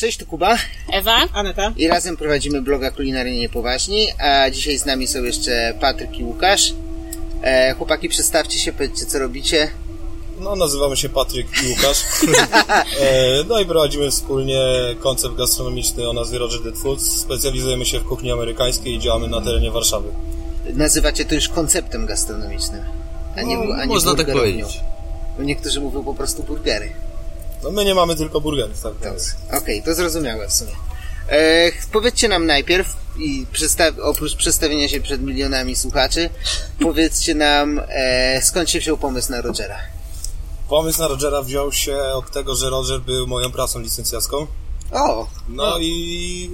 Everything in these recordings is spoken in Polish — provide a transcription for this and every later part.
Cześć, tu Kuba Ewa? Aneta? i razem prowadzimy bloga Kulinarnie Niepoważni, a dzisiaj z nami są jeszcze Patryk i Łukasz. E, chłopaki, przedstawcie się, powiedzcie co robicie. No, nazywamy się Patryk i Łukasz. e, no i prowadzimy wspólnie koncept gastronomiczny o nazwie Roger Dead Foods. Specjalizujemy się w kuchni amerykańskiej i działamy na terenie Warszawy. Nazywacie to już konceptem gastronomicznym, a nie, No, a nie można tak powiedzieć. Bo niektórzy mówią po prostu burgery. No my nie mamy tylko burgerów, tak? Okej, więc- to zrozumiałe w sumie. E, powiedzcie nam najpierw, i oprócz przedstawienia się przed milionami słuchaczy, powiedzcie nam, e, skąd się wziął pomysł na Rogera. Pomysł na Rogera wziął się od tego, że Roger był moją pracą licencjacką. O, No i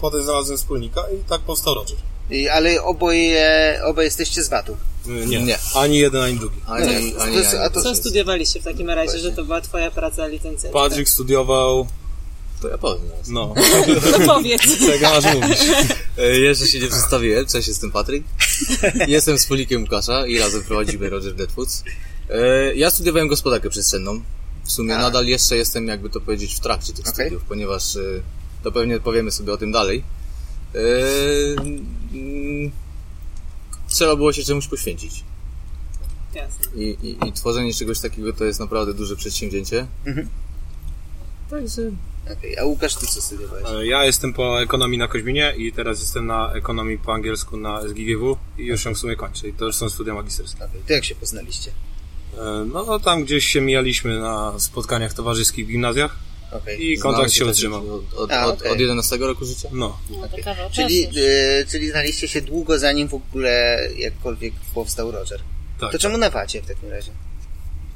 potem znalazłem wspólnika i tak powstał Roger. i, ale oboje, oboje jesteście z VAT-u. Nie. Nie. Ani jeden, ani drugi. Ani, No, ani, to ani, to- Co studiowaliście w takim razie, że to była twoja praca licencja? Patryk studiował... To ja powiem teraz. No, No powiedz. czego masz mówić? E, Jeszcze się nie przedstawiłem. Cześć, jestem Patryk. Jestem wspólnikiem Łukasza i razem prowadzimy Roger Dead Foods. E, Ja studiowałem gospodarkę przestrzenną. W sumie A. nadal jeszcze jestem, jakby to powiedzieć, w trakcie tych Okej. studiów, ponieważ e, to pewnie powiemy sobie o tym dalej. Trzeba było się czemuś poświęcić. Jasne. I, i, I tworzenie czegoś takiego to jest naprawdę duże przedsięwzięcie. Mhm. Także Okej, a Łukasz, ty co studiowałeś? E, Ja jestem po ekonomii na Koźminie i teraz jestem na ekonomii po angielsku na SGGW i już ją w sumie kończę. I to już są studia magisterskie. Okej, to jak się poznaliście? E, No, no tam gdzieś się mijaliśmy na spotkaniach towarzyskich w gimnazjach Okej. i kontakt się utrzymał. Od, od, A, od, okej. od 11 roku życia? No. No kawał Czyli, e, czyli znaliście się długo zanim w ogóle jakkolwiek powstał Roger. Tak. To czemu na wacie w takim razie?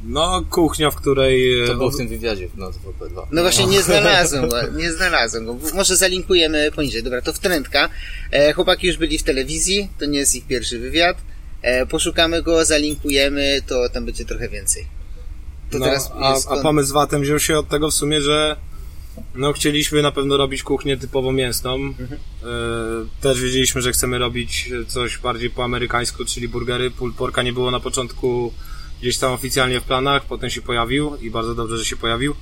No, kuchnia, w której... e, To było w tym wywiadzie na TVP2. No właśnie nie znalazłem go, nie znalazłem go. Może zalinkujemy poniżej. Dobra, to wtrętka. E, chłopaki już byli w telewizji, to nie jest ich pierwszy wywiad. E, poszukamy go, zalinkujemy, to tam będzie trochę więcej. To no, teraz a, jest a pomysł z Watem wziął się od tego w sumie, że no chcieliśmy na pewno robić kuchnię typowo mięsną. Mhm. E, też wiedzieliśmy, że chcemy robić coś bardziej po amerykańsku, czyli burgery. Pulled porka nie było na początku gdzieś tam oficjalnie w planach, potem się pojawił i bardzo dobrze, że się pojawił.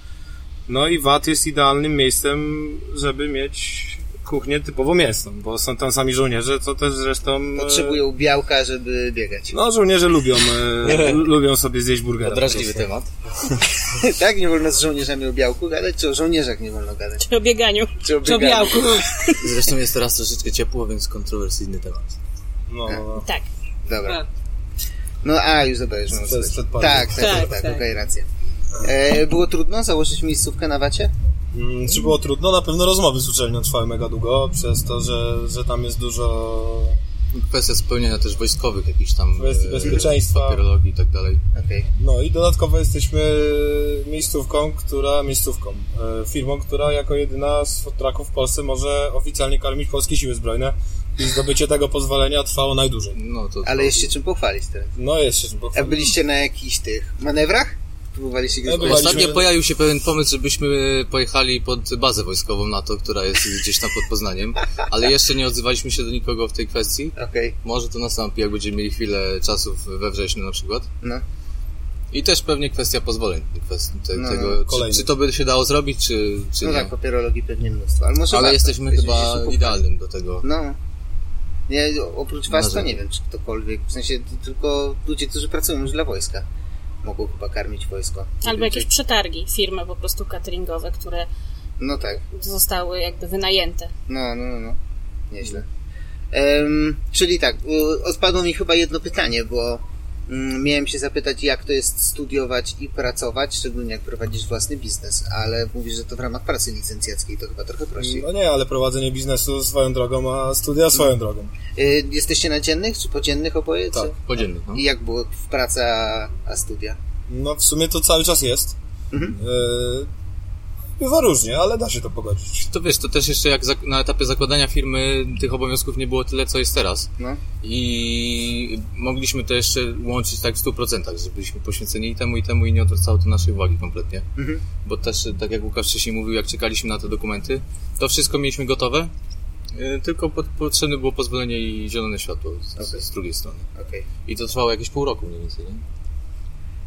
No i VAT jest idealnym miejscem, żeby mieć kuchnię typowo mięsną, bo są tam sami żołnierze, co też zresztą... e, Potrzebują białka, żeby biegać. No, żołnierze lubią, e, lubią sobie zjeść burgera. Prostu. temat. tak, nie wolno z żołnierzami o białku gadać, czy o żołnierzach nie wolno gadać? O bieganiu. Czy o Czy o bieganiu? białku. Zresztą jest teraz troszeczkę ciepło, więc kontrowersyjny temat. No, no. Tak. Dobra. No a, już przed Tak, tak, tak, Tak, tak, tak. okej, racja. E, było trudno założyć miejscówkę na wacie? Mm, Czy było trudno? Na pewno rozmowy z uczelnią trwały mega długo, przez to, że, że tam jest dużo... Kwestia spełnienia też wojskowych jakichś tam Kwestii e, bezpieczeństwa. papierologii i tak dalej. Okej. No i dodatkowo jesteśmy miejscówką, która... miejscówką, e, firmą, która jako jedyna z food trucków w Polsce może oficjalnie karmić polskie siły zbrojne i zdobycie tego pozwolenia trwało najdłużej. No to Ale jest się czym pochwalić teraz. No jest się czym A pochwalić. byliście na jakichś tych manewrach? Próbowaliście gdzieś byłem. Ostatnio pojawił się pewien pomysł, żebyśmy pojechali pod bazę wojskową NATO, która jest gdzieś tam pod Poznaniem, ale jeszcze nie odzywaliśmy się do nikogo w tej kwestii. Okej, Może to nastąpi, jak będziemy mieli chwilę czasu w- we wrześniu na przykład. no. I też pewnie kwestia pozwoleń. Kwestii te, No, tego, czy, kolejny. czy to by się dało zrobić, czy, czy No nie. tak, papierologii pewnie mnóstwo. Ale, może Ale warto. jesteśmy chyba idealnym do tego. No. Nie, oprócz was to Może. nie wiem, czy ktokolwiek, w sensie to tylko ludzie, którzy pracują już dla wojska mogą chyba karmić wojsko. Albo jakieś przetargi, firmy po prostu cateringowe, które No tak, zostały jakby wynajęte. no, no, no, no. Nieźle. Em, czyli tak, odpadło mi chyba jedno pytanie, bo miałem się zapytać, jak to jest studiować i pracować, szczególnie jak prowadzisz własny biznes, ale mówisz, że to w ramach pracy licencjackiej to chyba trochę prościej. No nie, ale prowadzenie biznesu swoją drogą, a studia swoją drogą. Y, jesteście na dziennych czy podziennych oboje? Tak, Czy? podziennych. No. I jak było w praca a, studia? No w sumie to cały czas jest. Mhm. E, bywa różnie, ale da się to pogodzić. To wiesz, to też jeszcze jak na etapie zakładania firmy tych obowiązków nie było tyle, co jest teraz. No. I mogliśmy to jeszcze łączyć tak w 100%, że byliśmy poświęceni i temu, i temu i nie odwracało to naszej uwagi kompletnie. Mhm. Bo też, tak jak Łukasz wcześniej mówił, jak czekaliśmy na te dokumenty, to wszystko mieliśmy gotowe, y, tylko pot- potrzebne było pozwolenie i zielone światło z, Okej. z drugiej strony. Okej. I to trwało jakieś pół roku mniej więcej, nie?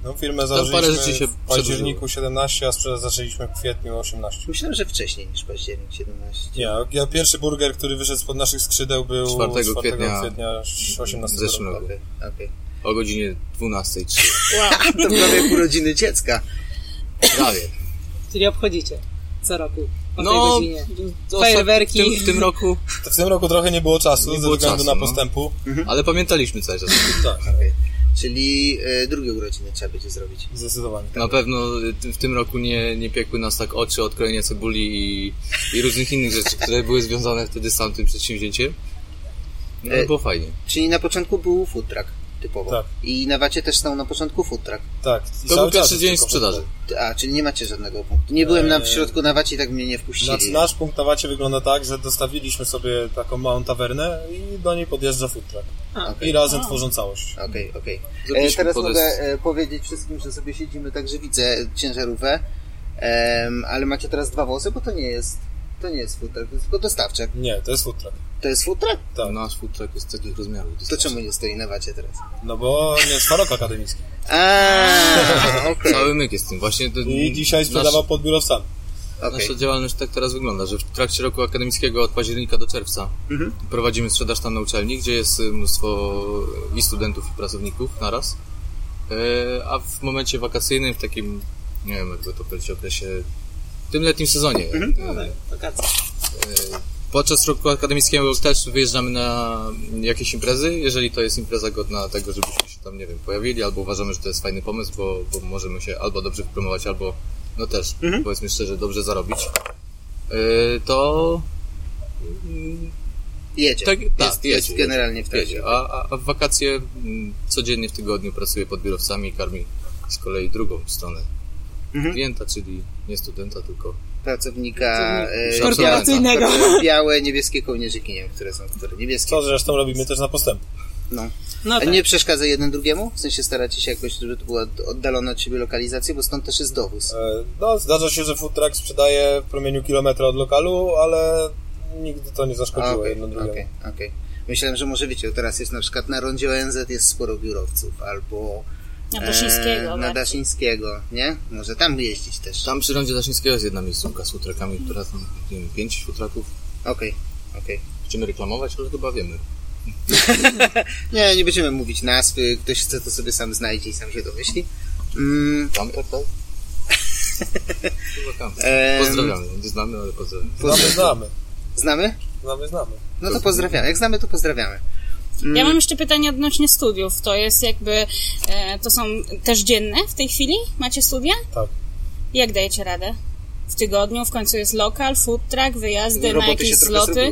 No firmę założyliśmy się w październiku 17, a sprzedaż zaczęliśmy w kwietniu 18. Myślałem, że wcześniej niż październik 17. Nie, ja pierwszy burger, który wyszedł spod naszych skrzydeł był 4 4 kwietnia kwietnia 18 w zeszłym roku. okej. O godzinie 12.03. To prawie urodziny dziecka. Prawie. Czyli obchodzicie co roku o No, tej godzinie. Fajerwerki. W tym, w tym roku, To w tym roku trochę nie było czasu Nie ze było względu czasu, na no. postępu. ale pamiętaliśmy cały czas. Tak, Okej. Czyli e, drugie urodziny trzeba będzie zrobić. zdecydowanie. Na pewno y, w tym roku nie, nie piekły nas tak oczy od krojenia cebuli i, i różnych innych rzeczy, które były związane wtedy z tamtym przedsięwzięciem. No, ale E, było fajnie. Czyli na początku był food truck typowo. Tak. I na wacie też stał na początku food truck. Tak. I To był pierwszy dzień sprzedaży. A, czyli nie macie żadnego punktu. Nie byłem na, w Eee, środku na wacie i tak mnie nie wpuścili. nasz punkt na wacie wygląda tak, że dostawiliśmy sobie taką małą tawernę i do niej podjeżdża food truck. A, Okej. I razem tworzą całość. Okej, okej. E, Zrobiliśmy Teraz podest- mogę e, powiedzieć wszystkim, że sobie siedzimy tak, że widzę ciężarówkę, ale macie teraz dwa wozy, bo to nie jest to nie jest food truck, to jest tylko dostawczak. Nie, to jest food truck. To jest food truck? Tak. Nasz food truck jest takich rozmiarów. To czemu nie stoi na wacie teraz? No bo nie jest farok akademicki. Okej. Cały myk jest tym. Właśnie to, I dzisiaj sprzedawał pod biurowcami. okej. Nasza działalność tak teraz wygląda, że w trakcie roku akademickiego od października do czerwca Mhm. prowadzimy sprzedaż tam na uczelni, gdzie jest y, mnóstwo i studentów, i pracowników naraz. E, A w momencie wakacyjnym, w takim, nie wiem jakby to powiedzieć, okresie, tym letnim sezonie, Mhm. e, Wakacje. podczas roku akademickiego też wyjeżdżamy na jakieś imprezy, jeżeli to jest impreza godna tego, żebyśmy się tam, nie wiem, pojawili, albo uważamy, że to jest fajny pomysł, bo, bo możemy się albo dobrze wypromować, albo, no też, Mhm. powiedzmy szczerze, dobrze zarobić, Yy, to Jedzie. tak, jest, tak, jest jedzie, generalnie w. A, a, a w wakacje mm, codziennie w tygodniu pracuję pod biurowcami i karmi z kolei drugą stronę Mhm. klienta, czyli nie studenta, tylko Pracownika e. Korporacyjnego. bia- białe, niebieskie kołnierzyki, nie wiem, które są, które niebieskie. Co zresztą robimy też na postępu. No. No A tak. nie przeszkadza jeden drugiemu? W sensie staracie się jakoś, żeby to była oddalona od siebie lokalizacja, bo stąd też jest dowóz. E, No, zdarza się, że food truck sprzedaje w promieniu kilometra od lokalu, ale nigdy to nie zaszkodziło Okej, jedno drugiemu. okej, okej. Myślałem, że może wiecie, teraz jest na przykład na rondzie ONZ jest sporo biurowców, albo Na Daszyńskiego. e, na bardziej. Daszyńskiego, nie? Może tam jeździć też. tam przy rondzie Daszyńskiego jest jedna miejscówka z futrakami, która tam, nie wiem, pięć futraków. Okej, okej. Chcemy reklamować, ale chyba wiemy. Nie, nie będziemy mówić nazwy, ktoś chce to sobie sam znajdzie i sam się domyśli. Mm, Kamper, tak? Em, Pozdrawiamy. Nie znamy, ale pozdrawiamy. Znamy, znamy. znamy? Znamy, znamy. No to pozdrawiamy. Jak znamy, to pozdrawiamy. Mm, Ja mam jeszcze pytanie odnośnie studiów. To jest jakby, e, to są też dzienne w tej chwili? Macie studia? Tak. Jak dajecie radę? W tygodniu w końcu jest lokal, food truck, wyjazdy na Roboty jakieś się trochę zloty?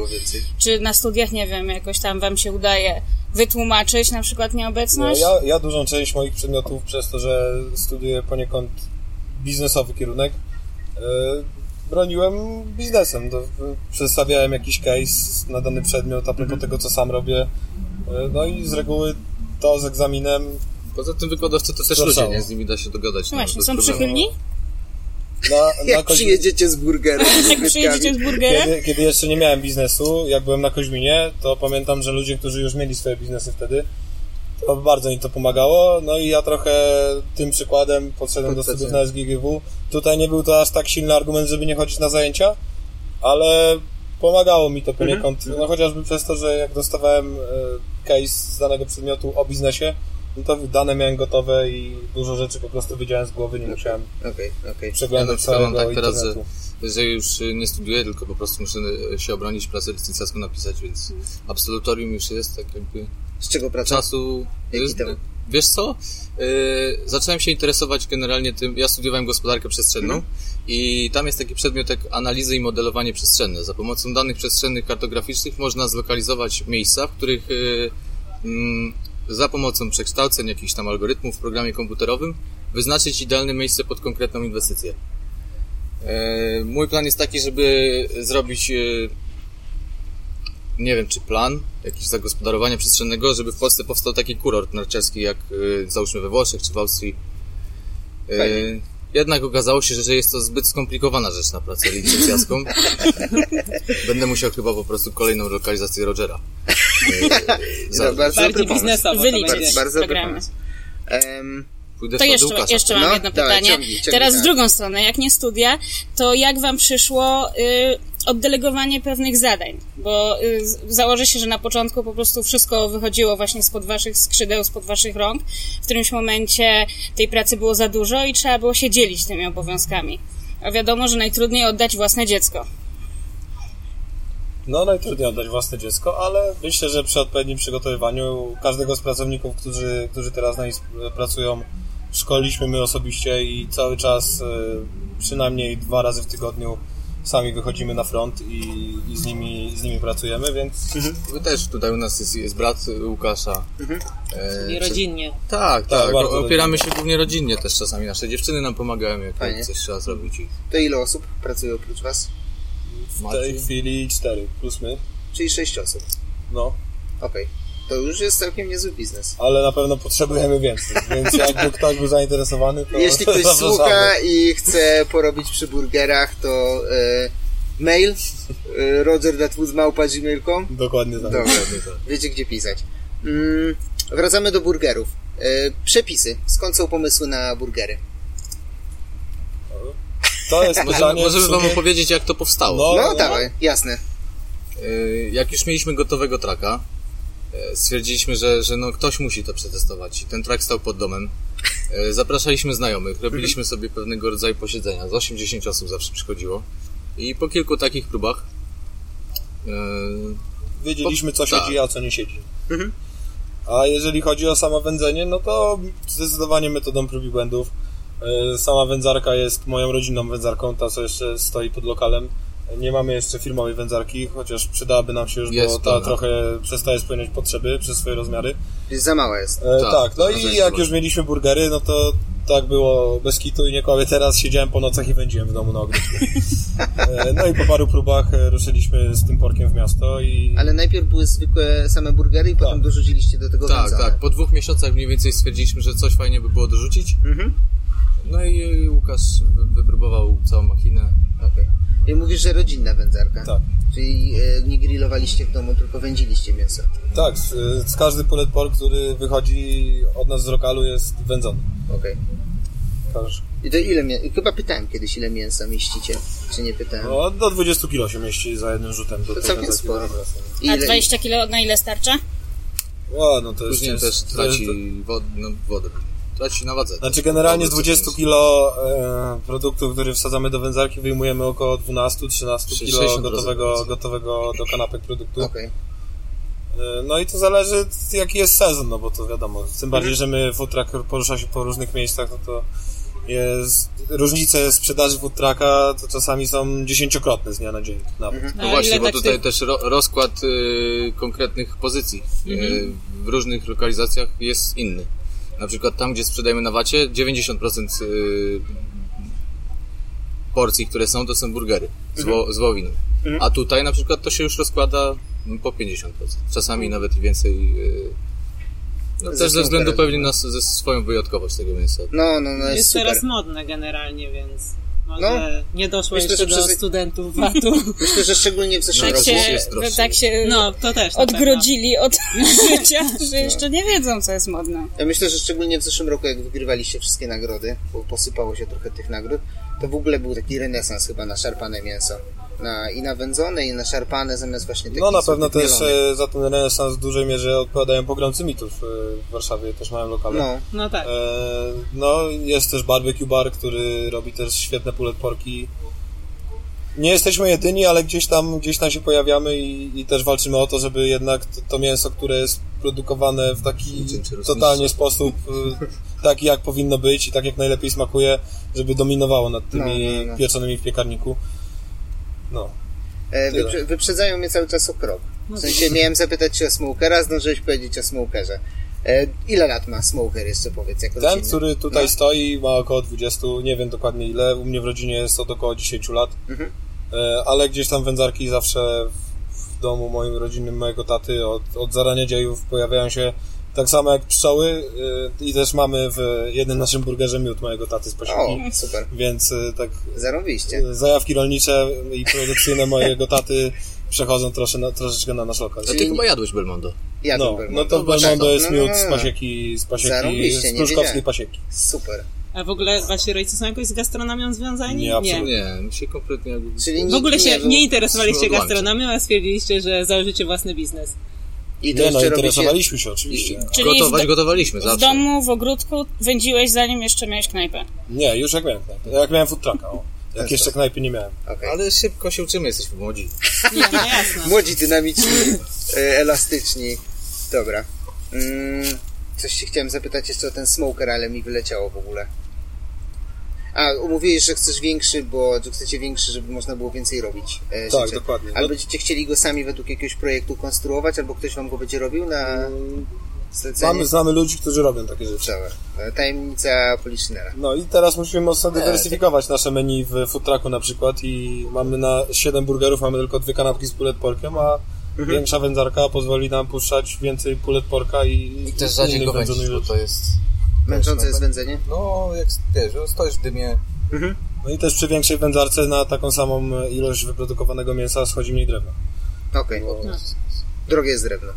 Czy na studiach, nie wiem, jakoś tam wam się udaje wytłumaczyć na przykład No, nieobecność? ja, ja dużą część moich przedmiotów, przez to, że studiuję poniekąd biznesowy kierunek, e, broniłem biznesem. To, e, przedstawiałem jakiś case na dany przedmiot a propos tego, co sam robię. E, no i z reguły to z egzaminem Poza tym wykładowcy to też ludzie, nie? Z nimi da się dogadać. No właśnie, bez są problemu. przychylni? na, na Jak kozi- przyjedziecie z burgerem. Jak przyjedziecie z burgerem? Kiedy, kiedy jeszcze nie miałem biznesu, jak byłem na Koźminie, to pamiętam, że ludzie, którzy już mieli swoje biznesy wtedy, to bardzo im to pomagało. No i ja trochę tym przykładem podszedłem do Podszedłem. studiów na SGGW. Tutaj nie był to aż tak silny argument, żeby nie chodzić na zajęcia, ale pomagało mi to poniekąd. No chociażby przez to, że jak dostawałem e, case z danego przedmiotu o biznesie, no to dane miałem gotowe i dużo rzeczy po prostu wiedziałem z głowy, nie musiałem. Ja na przeglądać przykład mam całego tak teraz, że, internetu. że już y, nie studiuję, tylko po prostu muszę y, się obronić, pracę licencjacką napisać, więc absolutorium już jest, tak jakby Z czego praca? czasu... Jaki y, temat? Wiesz co? Y, zacząłem się interesować generalnie tym, ja studiowałem gospodarkę przestrzenną i tam jest taki przedmiot jak analizy i modelowanie przestrzenne. Za pomocą danych przestrzennych kartograficznych można zlokalizować miejsca, w których y, mm, za pomocą przekształceń jakichś tam algorytmów w programie komputerowym wyznaczyć idealne miejsce pod konkretną inwestycję. E, Mój plan jest taki, żeby zrobić e, nie wiem, czy plan jakiś zagospodarowania przestrzennego, żeby w Polsce powstał taki kurort narciarski jak e, załóżmy we Włoszech czy w Austrii. Fajnie. Jednak okazało się, że jest to zbyt skomplikowana rzecz na pracę licencjacką. Będę musiał chyba po prostu kolejną lokalizację Rogera. E, Za- bardzo Bardziej biznesowo Wyliczyć. Bardzo, bardzo pójdę To jeszcze, Łukasza. jeszcze mam No, jedno dawaj, pytanie. ciągnij, ciągnij, Teraz tak. w drugą stronę, jak nie studia, to jak wam przyszło y, oddelegowanie pewnych zadań? Bo y, założę się, że na początku po prostu wszystko wychodziło właśnie spod waszych skrzydeł, spod waszych rąk. W którymś momencie tej pracy było za dużo i trzeba było się dzielić tymi obowiązkami. A wiadomo, że najtrudniej oddać własne dziecko. No, najtrudniej oddać własne dziecko, ale myślę, że przy odpowiednim przygotowywaniu każdego z pracowników, którzy, którzy teraz na pracują, szkoliliśmy my osobiście i cały czas e, przynajmniej dwa razy w tygodniu sami wychodzimy na front i, i z, nimi, z nimi pracujemy, więc Wy też tutaj u nas jest, jest brat Łukasza. E, I czy- rodzinnie. Tak, Tak, tak. Opieramy się głównie rodzinnie też czasami. Nasze dziewczyny nam pomagają, jak Fajnie. coś trzeba zrobić. To ile osób pracuje oprócz was? w tej Marcin. chwili cztery plus my. Czyli sześć osób. No, Okej. To już jest całkiem niezły biznes. ale na pewno potrzebujemy więcej, więc jakby ktoś był zainteresowany, to Jeśli ktoś zapraszamy. słucha i chce porobić przy burgerach, to e, mail e, roger.woodmałpa.gmail.com Dokładnie tak. Dobra, wiecie gdzie pisać. Mm, wracamy do burgerów. E, przepisy. Skąd są pomysły na burgery? To jest Możemy, pytanie możemy wam opowiedzieć, jak to powstało. No, No no. dawaj, jasne. E, Jak już mieliśmy gotowego traka, stwierdziliśmy, że, że no ktoś musi to przetestować. I ten track stał pod domem. E, Zapraszaliśmy znajomych, robiliśmy sobie pewnego rodzaju posiedzenia. Z 8-10 osób zawsze przychodziło. I po kilku takich próbach e, wiedzieliśmy co Tak. siedzi, a co nie siedzi. Mhm. A jeżeli chodzi o samo wędzenie, no to zdecydowanie metodą prób i błędów. E, Sama wędzarka jest moją rodzinną wędzarką, ta co jeszcze stoi pod lokalem. Nie mamy jeszcze firmowej wędzarki, chociaż przydałaby nam się już, bo Jest, ta dobra. trochę przestaje spełniać potrzeby przez swoje rozmiary. Jest za mała jest. E, Tak, tak, no i jak już mieliśmy burgery, no to tak było bez kitu i nie kławię teraz, siedziałem po nocach i wędziłem w domu na ogródku. E, No i po paru próbach e, ruszyliśmy z tym porkiem w miasto i... Ale najpierw były zwykłe same burgery i potem dorzuciliście do tego tak, tak. Po dwóch miesiącach mniej więcej stwierdziliśmy, że coś fajnie by było dorzucić. Mhm. No i Łukasz wy- wypróbował całą machinę. Okej. I mówisz, że rodzinna wędzarka. Tak. Czyli e, nie grillowaliście w domu, tylko wędziliście mięso. Tak, z, z każdy pulled pork, który wychodzi od nas z lokalu jest wędzony. Okej. Każdy. I to ile mię... Chyba pytałem kiedyś, ile mięsa mieścicie, czy nie pytałem. No, do 20 kilo się mieści za jednym rzutem. Do To całkiem sporo. I A ile... 20 kilo na ile starcza? O, no to jest, Później jest, też traci jest- wod, no, wodę. Traci na wadze. Znaczy generalnie z Wodę 20 coś kilo e, produktu, który wsadzamy do wędzarki, wyjmujemy około 12-13 kilo 60% gotowego, gotowego do kanapek produktu. Okej. E, No i to zależy jaki jest sezon, no bo to wiadomo, tym bardziej, że my truck porusza się po różnych miejscach, no to jest, różnice sprzedaży food trucka to czasami są dziesięciokrotne z dnia na dzień nawet. No A właśnie, bo tak tutaj też ro, rozkład y, konkretnych pozycji y, w różnych lokalizacjach jest inny. Na przykład tam, gdzie sprzedajemy na wacie, 90% y, porcji, które są, to są burgery z, wo, z wołowiny. A tutaj na przykład to się już rozkłada po 50%. Czasami nawet i więcej. Y, no, też ze względu pewnie na ze swoją wyjątkowość tego mięsa. No, no, no, jest, Jest super. teraz modne generalnie, więc może No. nie doszło Myślę, jeszcze że do przez- studentów VAT-u. Myślę, że szczególnie w zeszłym Tak roku. się, jest droższe. tak się No, to też. odgrodzili od życia, że jeszcze nie wiedzą, co jest modne. Ja myślę, że szczególnie w zeszłym roku, jak wygrywaliście wszystkie nagrody, bo posypało się trochę tych nagród, to w ogóle był taki renesans chyba na szarpane mięso. Na, I na wędzone, i na szarpane, zamiast właśnie takich No na pewno też mielonych. e, za ten renesans w dużej mierze odpowiadają pogromcy mitów e, w Warszawie, też mają lokale. No. No tak. E, No, jest też barbecue bar, który robi też świetne pulled porki. Nie jesteśmy jedyni, ale gdzieś tam, gdzieś tam się pojawiamy i, i też walczymy o to, żeby jednak to, to mięso, które jest produkowane w taki totalnie sposób, taki jak powinno być i tak jak najlepiej smakuje, żeby dominowało nad tymi No, no, no. pieczonymi w piekarniku. No. e, wyprze- wyprzedzają mnie cały czas o krok. No W sensie miałem zapytać cię o smokera, zdążyłeś powiedzieć o smokerze. E, ile lat ma smoker jeszcze powiedz, jako Ten, rodzinny? który tutaj No. stoi, ma około 20, nie wiem dokładnie ile. U mnie w rodzinie jest od około 10 lat. Mhm. E, Ale gdzieś tam wędzarki zawsze w domu moim rodzinnym, mojego taty od, od zarania dziejów pojawiają się tak samo jak pszczoły e, i też mamy w jednym naszym burgerze miód mojego taty z O, posiłki. super. Więc e, tak Zarobiście. e, zajawki rolnicze i produkcyjne mojego taty przechodzą trosze na, troszeczkę na nasz lokal. A ty chyba jadłeś Belmondo. Jadą No, Belmondo. no to Belmondo jest no, no, miód no, z no. pasieki, z pasieki, z pruszkowskiej pasieki. Super. A w ogóle wasi rodzice są jakoś z gastronomią związani? Nie, absolutnie. Nie, my się kompletnie. Czyli W ogóle się nie interesowaliście gastronomią, a stwierdziliście, że założycie własny biznes. I to Nie no, interesowaliśmy się oczywiście. Czyli Gotować w, gotowaliśmy w zawsze. domu, w ogródku wędziłeś zanim jeszcze miałeś knajpę. Nie, już jak miałem knajpę. Jak miałem food trucka, o. Jak jeszcze sam. knajpy nie miałem. Okej. Ale szybko się uczymy, jesteśmy młodzi. Nie, no jasne. Młodzi, dynamiczni, e, elastyczni. Dobra. Mm, coś się chciałem zapytać jeszcze o ten smoker, ale mi wyleciało w ogóle. A, umówiłeś, że chcesz większy, bo że chcecie większy, żeby można było więcej robić. E, Tak, rzeczy. dokładnie. Ale No- będziecie chcieli go sami według jakiegoś projektu konstruować, albo ktoś wam go będzie robił na zlecenie? Mamy, znamy ludzi, którzy robią takie rzeczy. Dobra. E, Tajemnica Poliszynela. No i teraz musimy mocno E, dywersyfikować nasze menu w food trucku na przykład i mamy na 7 burgerów, mamy tylko dwie kanapki z pulled porkiem, a Mhm. większa wędzarka pozwoli nam puszczać więcej pulled porka i, I też rzadziej innych go wędzić, bo to jest... Męczące jest wędzenie? No, jak wiesz, że stoisz w dymie, No i też przy większej wędzarce na taką samą ilość wyprodukowanego mięsa schodzi mniej drewna. Okej. Drogie jest drewno.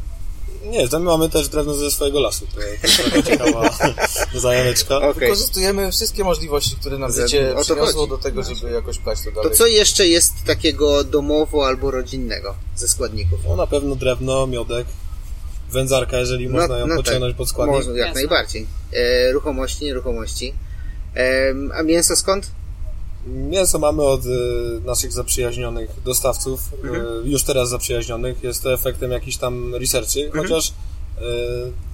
Nie, tam mamy też drewno ze swojego lasu. To, to jest taka ciekawa. Okej. Wykorzystujemy wszystkie możliwości, które nam życie to przyniosło do tego, żeby jakoś plać to To dalej. co jeszcze jest takiego domowo albo rodzinnego ze składników? No na pewno drewno, miodek, wędzarka, jeżeli można ją pociągnąć pod składnik. No, Można, jak Jasne. najbardziej. E, ruchomości, nieruchomości. E, a mięso skąd? Mięso mamy od e, naszych zaprzyjaźnionych dostawców, Mhm. e, już teraz zaprzyjaźnionych. Jest to efektem jakichś tam researchy, Mhm. chociaż e,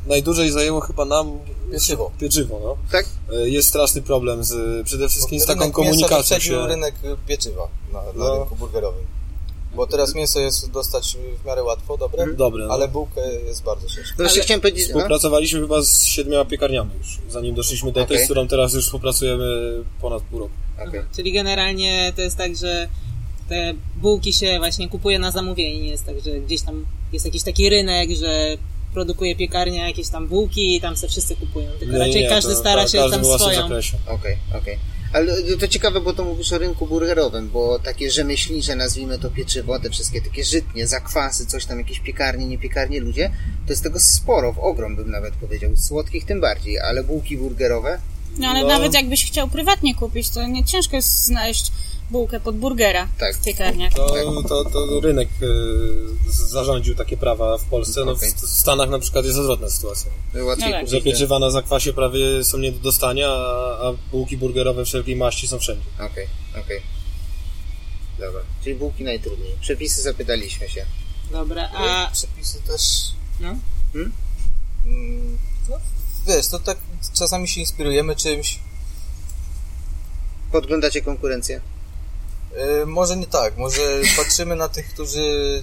najdłużej zajęło chyba nam Pieczywo. pieczywo no. Tak? E, jest straszny problem z, przede wszystkim z Rynek taką komunikacją się. rynek pieczywa na, na No. rynku burgerowym. Bo teraz mięso jest dostać w miarę łatwo, dobre, Dobre. No. ale bułkę jest bardzo ciężko. No właśnie chciałem powiedzieć... No? Współpracowaliśmy chyba z siedmioma piekarniami już, zanim doszliśmy do tej, Okej. z którą teraz już współpracujemy ponad pół roku. Okej. Czyli generalnie to jest tak, że te bułki się właśnie kupuje na zamówienie. Nie jest tak, że gdzieś tam jest jakiś taki rynek, że produkuje piekarnia jakieś tam bułki i tam se wszyscy kupują. Tylko Nie, nie, raczej nie, każdy to- stara to się każdy tam swoją. Okej, okej. Ale to ciekawe, bo to mówisz o rynku burgerowym, bo takie rzemieślnicze, nazwijmy to pieczywo, te wszystkie takie żytnie, zakwasy, coś tam, jakieś piekarnie, nie piekarnie, ludzie, to jest tego sporo, w ogrom bym nawet powiedział, słodkich tym bardziej, ale bułki burgerowe, No ale No. nawet jakbyś chciał prywatnie kupić, to nie ciężko jest znaleźć bułkę pod burgera Tak. w piekarniach. To, to, to rynek z- zarządził takie prawa w Polsce. No, w, Okej. w Stanach na przykład jest odwrotna sytuacja. łatwiej No tak. Że pieczywa na zakwasie prawie są nie do dostania, a, a bułki burgerowe wszelkiej maści są wszędzie. Okej, okej. Dobra, czyli bułki najtrudniej. Przepisy zapytaliśmy się. Dobra, A a przepisy też... no, Hmm? Mm, No, wiesz, to tak czasami się inspirujemy czymś. Podglądacie konkurencję? E, może nie tak, może patrzymy na tych, którzy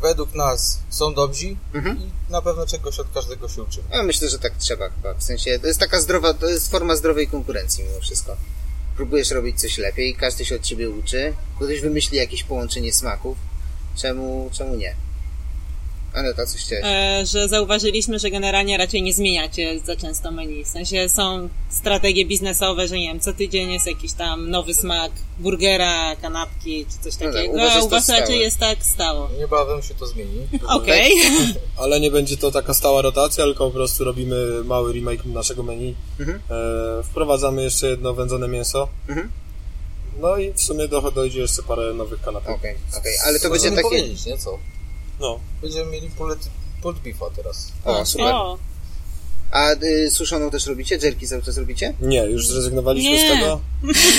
według nas są dobrzy Mhm. i na pewno czegoś od każdego się uczymy. Ja myślę, że tak trzeba chyba. W sensie, to jest taka zdrowa, to jest forma zdrowej konkurencji mimo wszystko. Próbujesz robić coś lepiej, każdy się od ciebie uczy, ktoś wymyśli jakieś połączenie smaków. Czemu, czemu nie? Aneta, coś chciałeś? e, że zauważyliśmy, że generalnie raczej nie zmieniacie za często menu. W sensie są strategie biznesowe, że nie wiem, co tydzień jest jakiś tam nowy smak burgera, kanapki czy coś No tak, takiego, was a u to was raczej jest tak stało. Niebawem się to zmieni. Okej. Ale nie będzie to taka stała rotacja, tylko po prostu robimy mały remake naszego menu. Mhm. E, wprowadzamy jeszcze jedno wędzone mięso. Mhm. No i w sumie do, dojdzie jeszcze parę nowych kanapek. Okej, okej, ale to będzie takie... powiedzieć, nie co? No. Będziemy mieli pulled, pulled beefa teraz. O, super. O, A y, suszoną też robicie? Jerki cały czas robicie? Nie, już zrezygnowaliśmy Nie. z tego.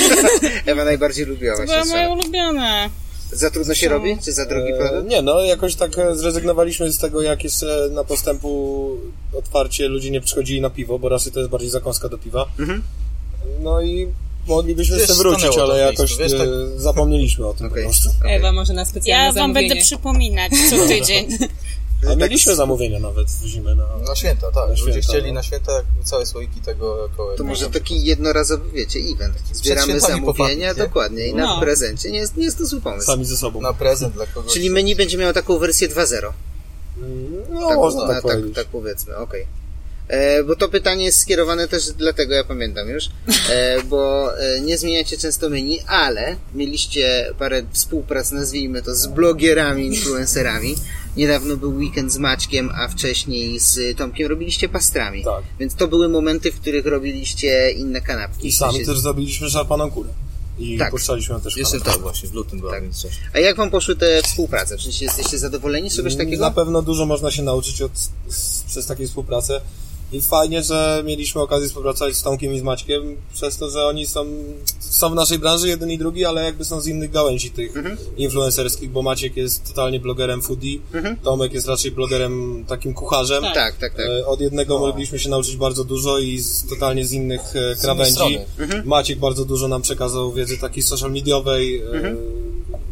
Ewa najbardziej lubiła to właśnie moja suszoną. ulubiona. Za trudno się robi? Czy za drogi E, produkt? nie, no jakoś tak e, zrezygnowaliśmy z tego, jak jeszcze na postępu otwarcie ludzie nie przychodzili na piwo, bo raczej to jest bardziej zakąska do piwa. Mhm. No i moglibyśmy tym wrócić, ale jakoś miejscu, wiesz, e, zapomnieliśmy o tym Okej. po prostu. Ewa może na specjalne Ja wam zamówienie. będę przypominać co tydzień. A mieliśmy zamówienia nawet w zimę na... Na święta, tak. Na Ludzie chcieli no. na święta całe słoiki tego jako To może taki jednorazowy, wiecie, event. Zbieramy zamówienia, popapić, nie? dokładnie, i na No. prezencie. Nie jest, nie jest to zły pomysł. Sami ze sobą. na prezent dla kogoś. Czyli menu będzie miało taką wersję 2.0. No, Tak, można na- tak tak, tak powiedzmy, okej. E, bo to pytanie jest skierowane też dlatego, ja pamiętam już, e, bo e, nie zmieniacie często menu, ale mieliście parę współprac, nazwijmy to, z blogerami, influencerami. Niedawno był weekend z Maćkiem, a wcześniej z Tomkiem robiliście pastrami. Tak. Więc to były momenty, w których robiliście inne kanapki. I sami sensie- też zrobiliśmy szarpaną kurę. I Tak. puszczaliśmy ją też w Jeszcze tak właśnie, w lutym była, Tak. więc coś. A jak wam poszły te współprace? Czy jesteście zadowoleni z czegoś takiego? Na pewno dużo można się nauczyć od, z, przez takie współpracę. I fajnie, że mieliśmy okazję współpracować z Tomkiem i z Maćkiem, przez to, że oni są, są w naszej branży, jeden i drugi, ale jakby są z innych gałęzi tych Mhm. influencerskich, bo Maciek jest totalnie blogerem foodie, Tomek jest raczej blogerem takim kucharzem. Mhm. Tak, tak, tak. E, Od jednego mogliśmy się nauczyć bardzo dużo i z, totalnie z innych e, krawędzi. strony. Mhm. Maciek bardzo dużo nam przekazał wiedzy takiej social mediowej, Mhm.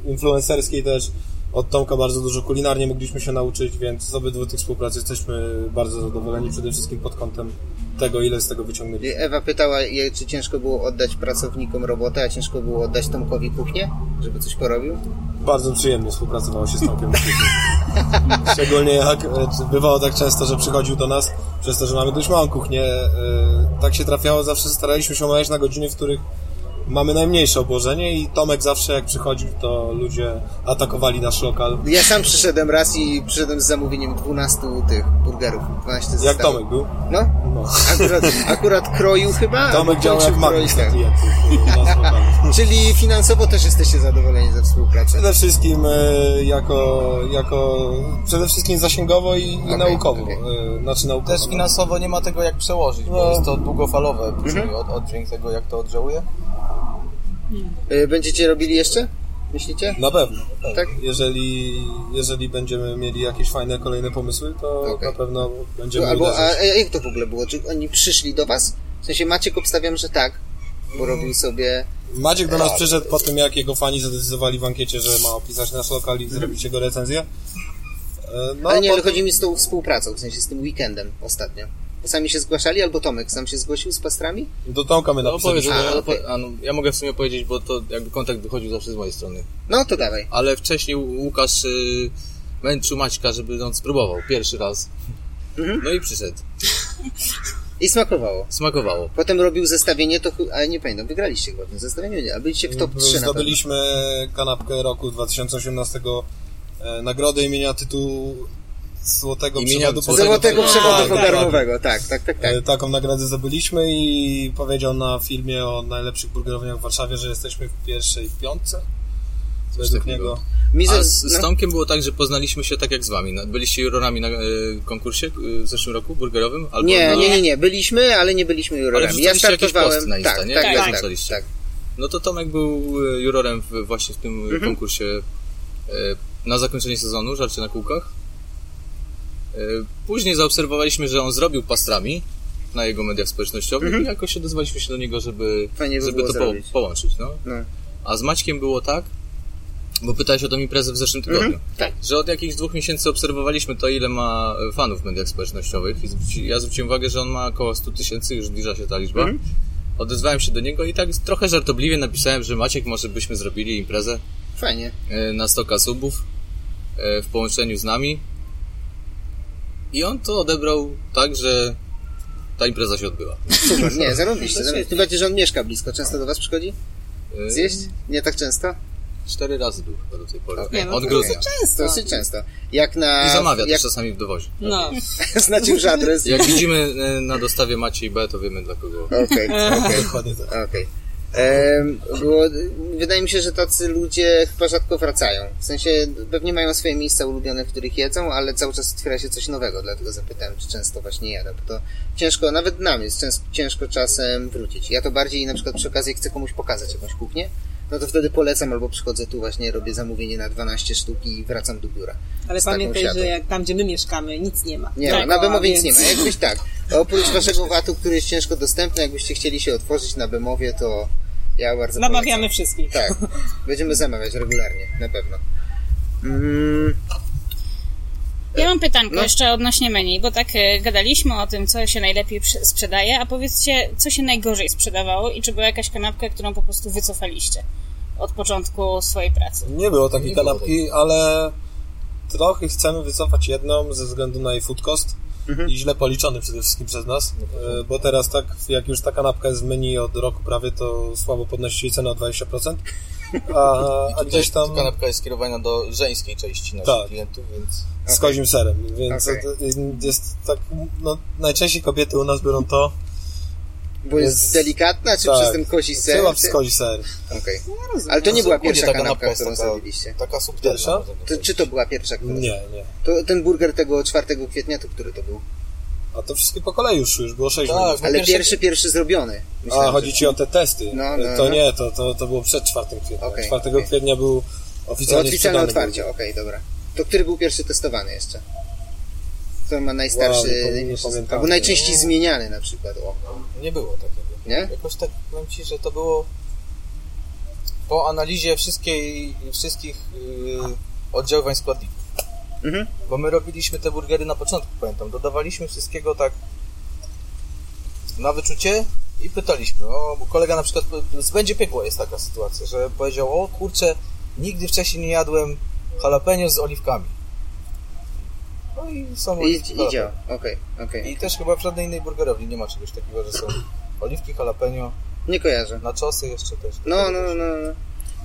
e, influencerskiej też. Od Tomka bardzo dużo kulinarnie mogliśmy się nauczyć, więc z obydwu tych współprac jesteśmy bardzo zadowoleni, przede wszystkim pod kątem tego, ile z tego wyciągnęliśmy. Ewa pytała, czy ciężko było oddać pracownikom robotę, a ciężko było oddać Tomkowi kuchnię, żeby coś porobił? Bardzo przyjemnie współpracowało się z Tomkiem. Szczególnie jak e, bywało tak często, że przychodził do nas, przez to, że mamy dość małą kuchnię. e, Tak się trafiało, zawsze staraliśmy się omawiać na godziny, w których mamy najmniejsze obłożenie i Tomek zawsze jak przychodził, to ludzie atakowali nasz lokal. Ja sam przyszedłem raz i przyszedłem z zamówieniem 12 tych burgerów. 12 Jak. Tomek był? No, No. akurat, akurat kroił chyba. Tomek działał jak magnes tak. Czyli finansowo też jesteście zadowoleni ze współpracy. Przede wszystkim e, jako, jako przede wszystkim zasięgowo i, i naukowo. okej. E, Znaczy naukowo. Też no. finansowo nie ma tego jak przełożyć, bo No. jest to długofalowe, czyli od, oddźwięk tego jak to oddziałuje. Y, Będziecie robili jeszcze? Myślicie? Na pewno. Tak? Jeżeli, jeżeli będziemy mieli jakieś fajne kolejne pomysły, to Okej. na pewno będziemy Albo, a, jak to w ogóle było? Czy oni przyszli do was? W sensie Maciek obstawiam, że tak, bo robił sobie... Maciek do nas Tak. przyszedł po tym, jak jego fani zadecydowali w ankiecie, że ma opisać nasz lokal i zrobić jego recenzję. E, No, Ale nie, po- ale chodzi mi z tą współpracą, w sensie z tym weekendem ostatnio. Sami się zgłaszali, albo Tomek sam się zgłosił z pastrami? do Tomka my No, powiedz, napisaliśmy. A, no, okej. a, no, ja mogę w sumie powiedzieć, bo to jakby kontakt wychodził zawsze z mojej strony. No to dawaj. Ale wcześniej Łukasz y, męczył Maćka, żeby on spróbował pierwszy raz. Mhm. No i przyszedł. I smakowało. Smakowało. Potem robił zestawienie, to ale nie pamiętam, wygraliście chyba w tym zestawieniu, nie? A byliście w top 3 na pewno. Zdobyliśmy kanapkę roku 2018 e, nagrodę imienia tytułu Złotego Imienia Przewodu Złotego Tak, przewodu tak, pokarmowego, tak, tak, tak, tak. E, Taką nagrodę zdobyliśmy i powiedział na filmie o najlepszych burgerowniach w Warszawie, że jesteśmy w pierwszej piątce. Według takiego. niego. Mi A z, z no, Tomkiem było tak, że poznaliśmy się tak jak z wami. No, Byliście jurorami na y, konkursie y, w zeszłym roku burgerowym? Albo Nie, na... nie, nie, nie, byliśmy, ale nie byliśmy jurorami. Ja wrzucaliście jakieś startowałem, posty na Insta, tak, nie? tak, tak, tak, tak. No to Tomek był jurorem w, właśnie w tym Mhm. konkursie na zakończenie sezonu, żarcie na kółkach. Y, Później zaobserwowaliśmy, że on zrobił pastrami na jego mediach społecznościowych i jakoś odezwaliśmy się do niego, żeby, Mhm. By żeby to po, połączyć. No. No. A z Maćkiem było tak, bo pytałeś o tą imprezę w zeszłym tygodniu. Mhm, tak. Że od jakichś dwóch miesięcy obserwowaliśmy to, ile ma e, fanów w mediach społecznościowych. I zwróci, ja zwróciłem uwagę, że on ma około 100 tysięcy, już zbliża się ta liczba. Mhm. Odezwałem się do niego i tak trochę żartobliwie napisałem, że Maciek, może byśmy zrobili imprezę Fajnie. e, na 100 subów e, w połączeniu z nami. I on to odebrał tak, że ta impreza się odbyła. Super, nie, zarobiście. Tym bardziej, że on mieszka blisko. Często do was przychodzi? E, Zjeść? Nie tak często? Cztery razy był chyba do tej pory. Nie, no Od grudnia. dosyć często. Dosyć często. Jak na... I zamawia jak też czasami w dowozie. No. znaczy już adres. Jak widzimy e, na dostawie Maciej B, to wiemy dla kogo. Okej, okej. Dokładnie tak. Okej. Em, Bo wydaje mi się, że tacy ludzie chyba rzadko wracają. W sensie pewnie mają swoje miejsca ulubione, w których jedzą, ale cały czas otwiera się coś nowego, dlatego zapytałem, czy często właśnie jadę, bo to ciężko, nawet nam jest ciężko czasem wrócić. Ja to bardziej na przykład przy okazji chcę komuś pokazać jakąś kuchnię, no to wtedy polecam albo przychodzę tu właśnie, robię zamówienie na 12 sztuk i wracam do biura. Ale pamiętaj, że jak tam, gdzie my mieszkamy, nic nie ma. Nie ma, Tak, na o, Bemowie nic więc- nie ma. Jakbyś tak, oprócz waszego VAT-u, który jest ciężko dostępny, jakbyście chcieli się otworzyć na Bemowie, to ja bardzo Namawiamy polecam. wszystkich. Tak, będziemy zamawiać regularnie, na pewno. Mm, Ja mam pytanko No. jeszcze odnośnie menu, bo tak e, gadaliśmy o tym, co się najlepiej sprzedaje, a powiedzcie, co się najgorzej sprzedawało i czy była jakaś kanapka, którą po prostu wycofaliście od początku swojej pracy? Nie było takiej Nie było kanapki, ale trochę chcemy wycofać jedną ze względu na jej food cost. I źle policzony przede wszystkim przez nas, e, bo teraz tak, jak już ta kanapka jest w menu od roku prawie, to słabo podnosi jej cenę o 20%, a, a gdzieś tam kanapka jest skierowana do żeńskiej części naszych Tak. klientów, więc z kozim serem, więc to jest tak, no najczęściej kobiety u nas biorą to, Bo jest, Jest- delikatna, czy tak, przez ten kozi ser? Chyba przez kozi ser. Okej. Ale to nie była Ogólnie pierwsza ta kanapka, którą taka, zrobiliście. taka subtelna. To, czy to była pierwsza, którą Nie, nie. To ten burger tego 4 kwietnia, to który to był? A to wszystkie po kolei już, już było 6 Tak, minut. no Ale pierwszy- pierwszy, pierwszy zrobiony. A, Myślałem, chodzi że- ci o te testy. No, no, to no. nie, to, to, to było przed 4 kwietnia. Okej, 4 okej. kwietnia był oficjalnie oficjalne otwarcie, okej, dobra. To który był pierwszy testowany jeszcze? Kto ma najstarszy, Wow, nie pamiętam. albo najczęściej zmieniany na przykład, o. Nie było takiego. Nie? Jakoś tak powiem Ci, że to było po analizie wszystkiej, wszystkich yy, oddziaływań składników. Mhm. Bo my robiliśmy te burgery na początku, pamiętam. Dodawaliśmy wszystkiego tak na wyczucie i pytaliśmy. O, bo kolega na przykład z Będzie Piekło jest taka sytuacja, że powiedział, o kurczę, nigdy wcześniej nie jadłem jalapeno z oliwkami. No i są I, oliwki i działa, okej, okej. I też chyba w żadnej innej burgerowni nie ma czegoś takiego, że są oliwki, jalapeno, Nie kojarzę. naczosy jeszcze też. No, no, no. no.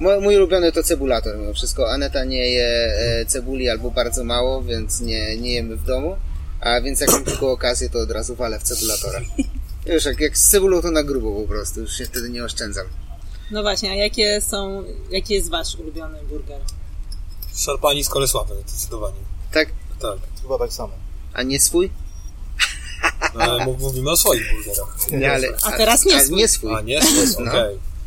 Mój, mój ulubiony to cebulator mimo wszystko. Aneta nie je e, cebuli albo bardzo mało, więc nie, nie jemy w domu. A więc jak mam tylko okazję, to od razu walę w cebulatora. Już jak, jak z cebulą to na grubo po prostu, już się wtedy nie oszczędzam. No właśnie, a jakie są, jaki jest wasz ulubiony burger? Szarpani z Kolesławy, zdecydowanie. Tak? Chyba tak samo. A nie swój? Ale mów- mówimy o swoich burgerach. Nie, ale, A teraz nie a, swój. nie swój. A nie? Okej. No.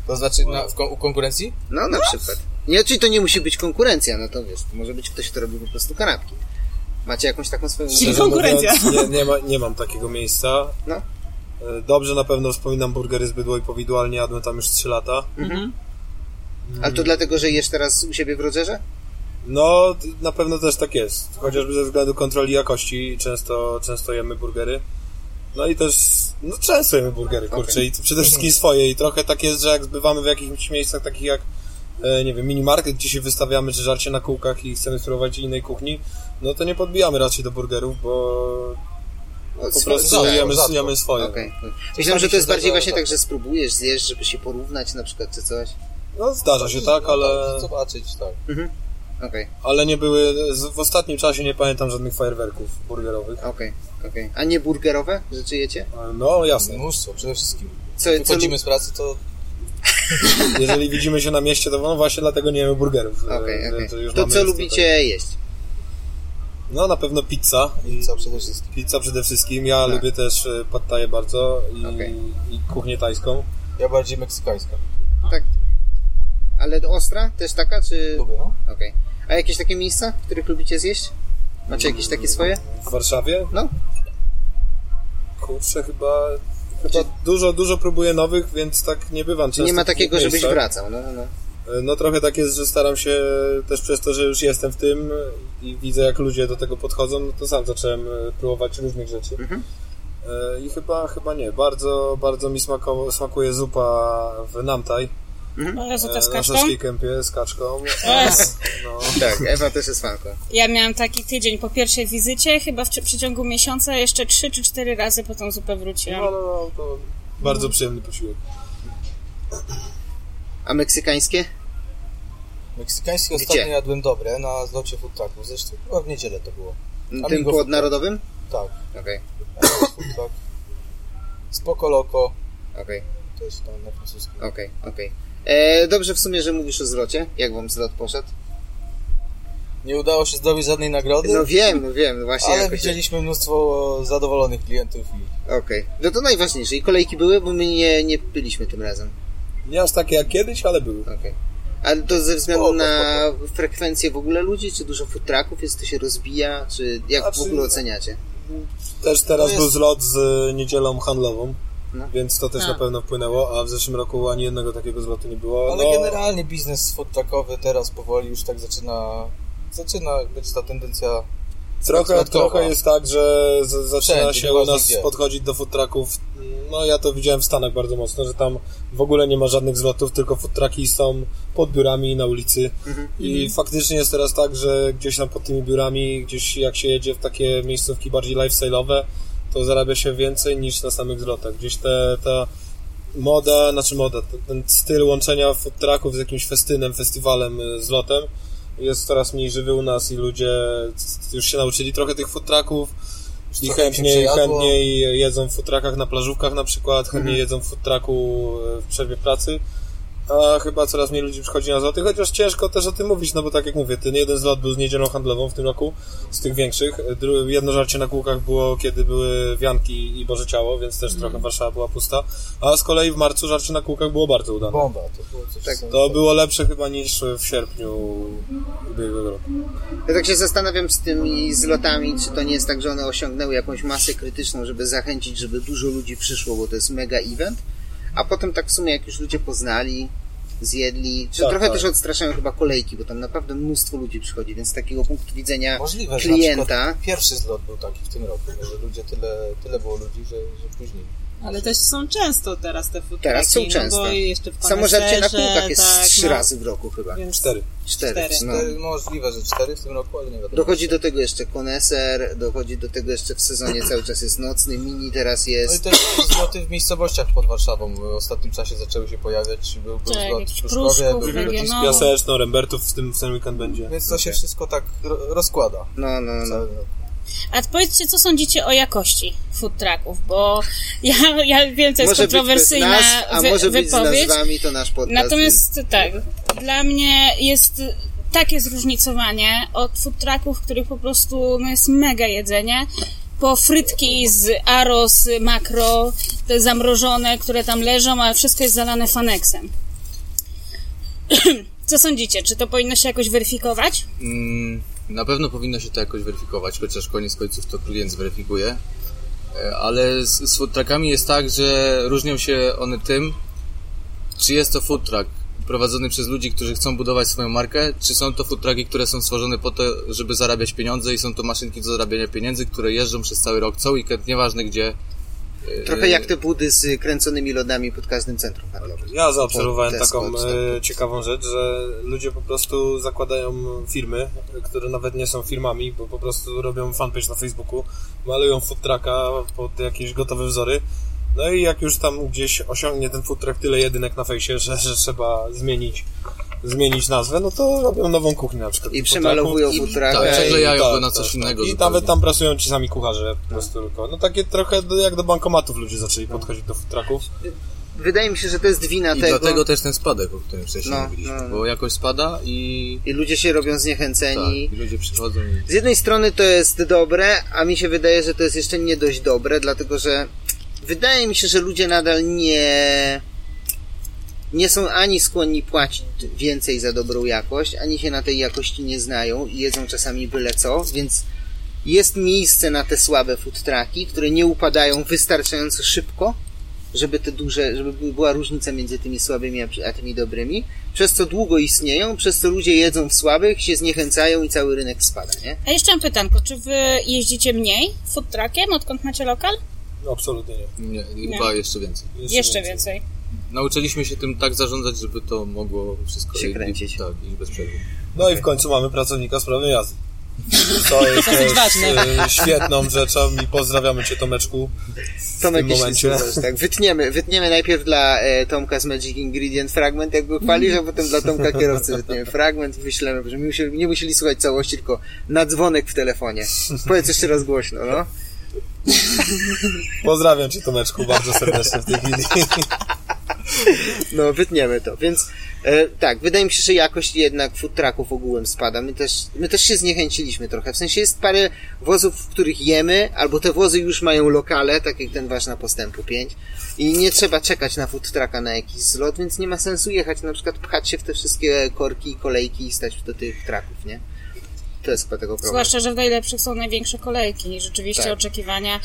To znaczy na, w u konkurencji? No na przykład. Nie, czyli to nie musi być konkurencja, no to wiesz, to może być ktoś, kto robi po prostu kanapki. Macie jakąś taką swoją... Czyli konkurencja. mówiąc, Nie, nie, ma, nie mam takiego miejsca. No. E, Dobrze na pewno wspominam burgery z Bydło i Powidłalnie, jadłem tam już 3 lata. Mhm. Ale to dlatego, że jesz teraz u siebie w Rodgerze? No, na pewno też tak jest. Chociażby ze względu kontroli jakości często, często jemy burgery. No i też, no często jemy burgery, kurczę, Okej. i przede wszystkim swoje. I trochę tak jest, że jak zbywamy w jakichś miejscach takich jak, e, nie wiem, minimarket, gdzie się wystawiamy, czy żarcie na kółkach i chcemy spróbować innej kuchni, no to nie podbijamy raczej do burgerów, bo No, po prostu rzadko, jemy, jemy swoje. Okej. Myślałem, że to jest bardziej właśnie tak. tak, że spróbujesz zjeść, żeby się porównać na przykład, czy coś. No zdarza się tak, No ale, Zobaczyć, tak. Okej, ale nie były, w ostatnim czasie nie pamiętam żadnych fajerwerków burgerowych. okej, okej. A nie burgerowe rzeczy jecie? E, No jasne. Mnóstwo, przede wszystkim. Co, co Wychodzimy lub... z pracy, to Jeżeli widzimy się na mieście, to no właśnie dlatego nie jemy burgerów. Okej, okej. więc już To co lubicie jeść? tutaj- No na pewno pizza. Pizza przede wszystkim. Pizza przede wszystkim. Ja Tak. lubię też e, pad thai bardzo i, Okej. i kuchnię tajską. Ja bardziej meksykańska. Tak. Ale ostra też taka, czy... Lubię, no. Okej. A jakieś takie miejsca, w których lubicie zjeść? Macie jakieś takie swoje? W Warszawie? No. Kurczę, chyba, chyba dużo, dużo próbuję nowych, więc tak nie bywam często nie ma takiego, żebyś wracał, no, no, no. E, No trochę tak jest, że staram się też przez to, że już jestem w tym i widzę jak ludzie do tego podchodzą, no to sam zacząłem e, próbować różnych rzeczy. Mhm. E, I chyba, chyba nie. Bardzo, bardzo mi smako, smakuje zupa w Namtaj. E, to z Na kaczką? Kępie z kaczką. Yes. No, Tak, Ewa też jest fanką. Ja miałam taki tydzień po pierwszej wizycie, chyba w przeciągu miesiąca jeszcze trzy czy cztery razy po tą zupę wróciłam. no, no, no, to bardzo przyjemny posiłek. A meksykańskie? Meksykańskie Gdzie? ostatnio jadłem dobre na zlocie food trucku. Zresztą chyba w niedzielę to było. Tym Amigo pod food narodowym? Tak. Okej, truck. Spoko Loco. okej, To jest tam na francuskim. okej, okej. E, Dobrze w sumie, że mówisz o zlocie. Jak wam zlot poszedł? Nie udało się zdobyć żadnej nagrody, No wiem, no wiem, no właśnie ale jakoś... widzieliśmy mnóstwo zadowolonych klientów i Okej. No to najważniejsze. I kolejki były, bo my nie, nie byliśmy tym razem. Nie aż takie jak kiedyś, ale były. Okej. Ale to ze względu Spoko, na frekwencję w ogóle ludzi? Czy dużo food trucków jest, to się rozbija? Czy jak Znaczy- w ogóle oceniacie? Też teraz jest- był zlot z e, niedzielą handlową, No. więc to też A. na pewno wpłynęło, a w zeszłym roku ani jednego takiego zlotu nie było. Ale no, generalnie biznes food truckowy teraz powoli już tak zaczyna zaczyna być ta tendencja Trochę, trochę jest tak, że z, zaczyna Wszędzie, się u nas gdzie. podchodzić do food trucków. No ja to widziałem w Stanach bardzo mocno, że tam w ogóle nie ma żadnych zlotów, tylko food trucki są pod biurami na ulicy. I faktycznie jest teraz tak, że gdzieś tam pod tymi biurami, gdzieś jak się jedzie w takie miejscówki bardziej lifestyle'owe, to zarabia się więcej niż na samych zlotach. Gdzieś te, ta moda, znaczy moda, ten- styl łączenia food trucków z jakimś festynem, festiwalem, y, z lotem jest coraz mniej żywy u nas i ludzie już się nauczyli trochę tych food trucków i chętniej, chętniej jedzą w food truckach na plażówkach na przykład, chętniej jedzą w food trucku y, w przerwie pracy. A chyba coraz mniej ludzi przychodzi na zloty, chociaż ciężko też o tym mówić, no bo tak jak mówię, ten jeden zlot był z niedzielą handlową w tym roku, z tych większych. Jedno żarcie na kółkach było, kiedy były wianki i Boże Ciało, więc też trochę Warszawa była pusta. A z kolei w marcu żarcie na kółkach było bardzo udane. Bomba, to było coś Tak, To było lepsze chyba niż w sierpniu ubiegłego roku. Ja tak się zastanawiam z tymi zlotami, czy to nie jest tak, że one osiągnęły jakąś masę krytyczną, żeby zachęcić, żeby dużo ludzi przyszło, bo to jest mega event, a potem tak w sumie jak już ludzie poznali, zjedli, czy Tak, trochę tak. też odstraszają chyba kolejki, bo tam naprawdę mnóstwo ludzi przychodzi, więc z takiego punktu widzenia Możliwe, że na klienta, pierwszy zlot był taki w tym roku, że ludzie tyle, tyle było ludzi, że, że później. Ale też są często teraz te futraki. Teraz są no często. Bo jeszcze w samo żarcie na kółkach jest tak, trzy no, razy w roku chyba. Więc Cztery. Cztery. cztery. No. Cztery, możliwe, że cztery w tym roku, ale nie wiadomo. Dochodzi do tego jeszcze koneser, dochodzi do tego jeszcze w sezonie cały czas jest nocny, mini teraz No i jest. też zloty w miejscowościach pod Warszawą w ostatnim czasie zaczęły się pojawiać. Był, był Tak, zlot w Pruszkowie, był jakiś No. Piaseczno, Rembertów w tym, w ten weekend będzie. Więc to się wszystko tak ro- rozkłada. No, no, no. Cały. A powiedzcie, co sądzicie o jakości food trucków, bo ja, ja wiem, to jest Może być bez kontrowersyjna nas, a wy, może być z wypowiedź. nazwami, to nasz podcast. Natomiast tak, dla mnie jest takie zróżnicowanie od food trucków, których po prostu no, jest mega jedzenie, po frytki z Aros, makro, te zamrożone, które tam leżą, ale wszystko jest zalane faneksem. Co sądzicie? Czy to powinno się jakoś weryfikować? Mm, Na pewno powinno się to jakoś weryfikować, chociaż koniec końców to klient zweryfikuje. E, Ale z, z food truckami jest tak, że różnią się one tym, czy jest to food truck prowadzony przez ludzi, którzy chcą budować swoją markę, czy są to food trucki, które są stworzone po to, żeby zarabiać pieniądze i są to maszynki do zarabiania pieniędzy, które jeżdżą przez cały rok, co weekend, nieważne gdzie. Trochę jak te budy z kręconymi lodami pod każdym centrum handlowym. Ja zaobserwowałem taką e, ciekawą rzecz, że ludzie po prostu zakładają firmy, które nawet nie są firmami, bo po prostu robią fanpage na Facebooku, malują food trucka pod jakieś gotowe wzory. No i jak już tam gdzieś osiągnie ten food truck tyle jedynek na fejsie, że, że trzeba zmienić, zmienić nazwę, no to robią nową kuchnię na przykład. I przemalowują trucka. Tak, i- przeklejają tak, go na tak, coś tak. innego. I zupełnie. nawet tam pracują ci sami kucharze po prostu tylko. No takie trochę do, jak do bankomatów ludzie zaczęli podchodzić do food trucków. Wydaje mi się, że to jest wina I tego. dlatego też ten spadek, o którym wcześniej No, mówiliśmy, no, no. bo jakość spada i, I ludzie się robią tak, zniechęceni. i ludzie przychodzą i Z jednej strony to jest dobre, a mi się wydaje, że to jest jeszcze nie dość dobre, dlatego że wydaje mi się, że ludzie nadal nie nie są ani skłonni płacić więcej za dobrą jakość, ani się na tej jakości nie znają i jedzą czasami byle co, więc jest miejsce na te słabe food trucki, które nie upadają wystarczająco szybko, żeby te duże, żeby by- była różnica między tymi słabymi a, tymi dobrymi, przez co długo istnieją, przez co ludzie jedzą w słabych, się zniechęcają i cały rynek spada, nie? A jeszcze mam pytanko, czy wy jeździcie mniej food truckiem, odkąd macie lokal? No, absolutnie nie. nie, Nie. chyba jeszcze więcej. Jeszcze więcej. Nauczyliśmy się tym tak zarządzać, żeby to mogło wszystko Się i- kręcić. Tak, i bez przerwy. No i w końcu mamy pracownika sprawnej jazdy. To jest Dosyć też ważne. e, świetną rzeczą i pozdrawiamy Cię Tomeczku. Tomek, tym momencie. słuchasz, tak, wytniemy, wytniemy najpierw dla e, Tomka z Magic Ingredient fragment, jak go chwalisz, a potem dla Tomka kierowcy wytniemy fragment i wyślemy, żeby nie musieli, nie musieli słuchać całości, tylko na dzwonek w telefonie. Powiedz jeszcze raz głośno, no. Pozdrawiam Cię Tomeczku bardzo serdecznie w tej chwili. No, wytniemy to, więc e, tak, wydaje mi się, że jakość jednak food trucków ogółem spada. My też, my też się zniechęciliśmy trochę. W sensie jest parę wozów, w których jemy, albo te wozy już mają lokale, tak jak ten wasz na postępu 5 i nie trzeba czekać na food trucka na jakiś zlot, więc nie ma sensu jechać, na przykład pchać się w te wszystkie korki, kolejki i stać do tych trucków, nie? To jest chyba tego problem. Zwłaszcza, że w najlepszych są największe kolejki i rzeczywiście Tak. oczekiwania